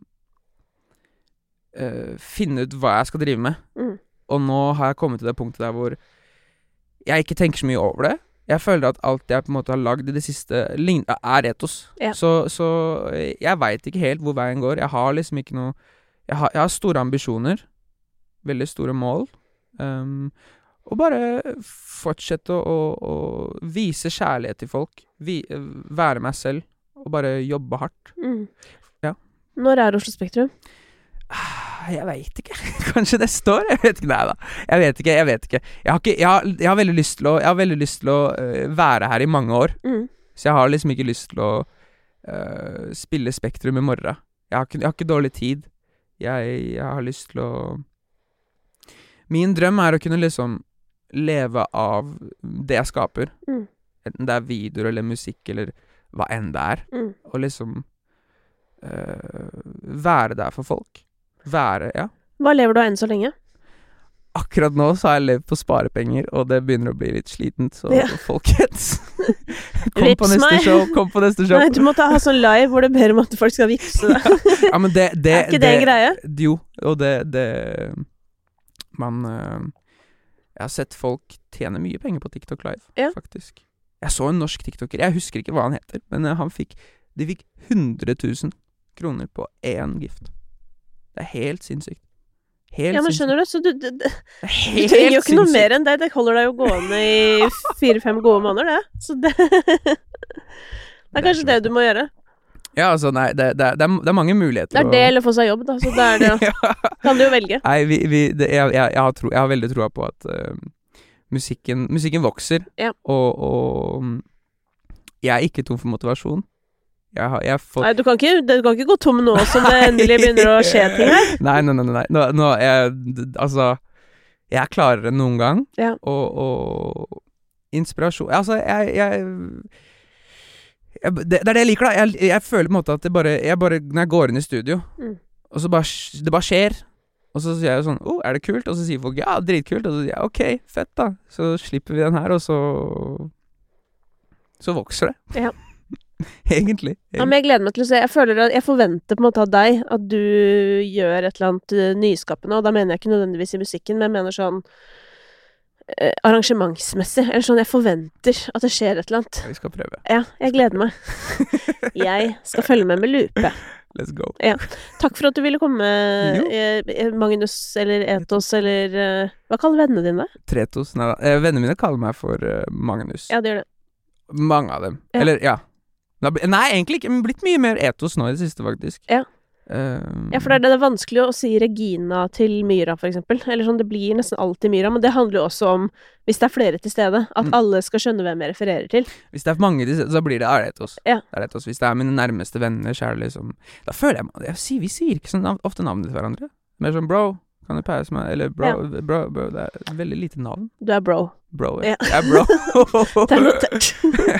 uh, finne ut hva jeg skal drive med. Mm. Og nå har jeg kommet til det punktet der hvor jeg ikke tenker så mye over det. Jeg føler at alt jeg på en måte har lagd i det siste, er etos. Ja. Så, så eh, jeg veit ikke helt hvor veien går. Jeg har liksom ikke noe Jeg har, jeg har store ambisjoner. Veldig store mål. Um, og bare fortsette å, å, å vise kjærlighet til folk. Vi, være meg selv. Og bare jobbe hardt. Mm. Ja. Når er Oslo Spektrum? Jeg veit ikke. Kanskje neste år? Jeg vet ikke. Nei da. Jeg vet ikke. Jeg vet ikke. Jeg har, ikke, jeg har, jeg har veldig lyst til å, veldig lyst til å uh, være her i mange år. Mm. Så jeg har liksom ikke lyst til å uh, spille Spektrum i morgen. Jeg har ikke, jeg har ikke dårlig tid. Jeg har lyst til å Min drøm er å kunne liksom leve av det jeg skaper. Mm. Enten det er videoer eller musikk eller hva enn det er. Mm. Og liksom øh, være der for folk. Være Ja. Hva lever du av enn så lenge? Akkurat nå så har jeg levd på sparepenger, og det begynner å bli litt slitent, så Ja. folkens Kom på neste meg. show, kom på neste show. Nei, du må ta, ha sånn live hvor du ber om at folk skal vippse deg. Ja, men det, det Er ikke det en greie? Jo, og det, det Man øh, Jeg har sett folk tjene mye penger på TikTok Live, Ja. faktisk. Jeg så en norsk tiktoker, jeg husker ikke hva han heter, men øh, han fikk De fikk 100 000 kroner på én gift. Det er helt sinnssykt. Helt Ja, men skjønner du, så du, du, du, du trenger jo ikke noe mer enn det. Det holder deg jo gående i fire-fem gode måneder, det. Så det Det er kanskje det du må gjøre. Ja, altså, nei, det, det, det, er, det er mange muligheter. Det er det eller få seg jobb, da. Så det er det. ja. Kan du jo velge. Nei, vi, vi det, jeg, jeg, jeg, har tro, jeg har veldig troa på at uh, musikken, musikken vokser, Ja. og, og mm, jeg er ikke tom for motivasjon. Jeg har, jeg får... Nei, du kan ikke, du kan ikke gå tom nå som det endelig begynner å skje ting her. Nei, nei, nei. nei. Nå, nå jeg, Altså, jeg er klarere enn noen gang, Ja. og, og inspirasjon Altså, jeg, jeg, det, det er det jeg liker, da. Jeg, jeg føler på en måte at det bare, jeg bare Når jeg går inn i studio, Mm. og så bare Det bare skjer. Og så sier jeg sånn Å, er det kult? Og så sier folk ja, dritkult. Og så sier jeg ok, fett, da. Så slipper vi den her, og så Så vokser det. Ja. Egentlig. Ja, men jeg gleder meg til å se. Jeg føler at jeg forventer på en måte av deg at du gjør et eller annet eh, nyskapende, og da mener jeg ikke nødvendigvis i musikken, men jeg mener sånn eh, arrangementsmessig. Eller sånn, jeg forventer at det skjer et eller annet. vi skal prøve. Ja, jeg gleder meg. Jeg skal følge med med lupe. Let's go. Takk for at du ville komme, eh, eh, Magnus eller Etos eller eh, Hva kaller vennene dine deg? Tretos. Nei da. Vennene mine kaller meg for Magnus. Ja, det gjør det. Mange av dem. Ja. Eller, ja. Nei, egentlig ikke, men blitt mye mer etos nå i det siste, faktisk. Ja. Um, Ja, for det er, det er vanskelig å si Regina til Myra, for eksempel. Eller sånn, det blir nesten alltid Myra, men det handler jo også om, hvis det er flere til stede, at Mm. alle skal skjønne hvem jeg refererer til. Hvis det er mange, til stede, så blir det, er etos. Ja. Er. Hvis det er mine nærmeste venner, så er det liksom Da føler jeg, jeg sier, Vi sier ikke så ofte navnet til hverandre. Mer sånn bro, kan du passe meg? Eller bro, bro, bro. Det er veldig lite navn. Du er bro. Bro. Ja. Jeg er bro. Det er notert.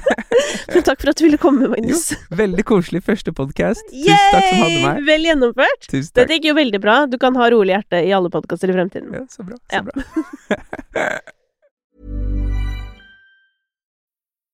men takk for at du ville komme, Magnus. Veldig koselig første podkast. Tusen takk som hadde meg. Vel gjennomført! Tusen Dette gikk jo veldig bra. Du kan ha rolig hjerte i alle podkaster i fremtiden. Ja, så bra. Så Ja. bra.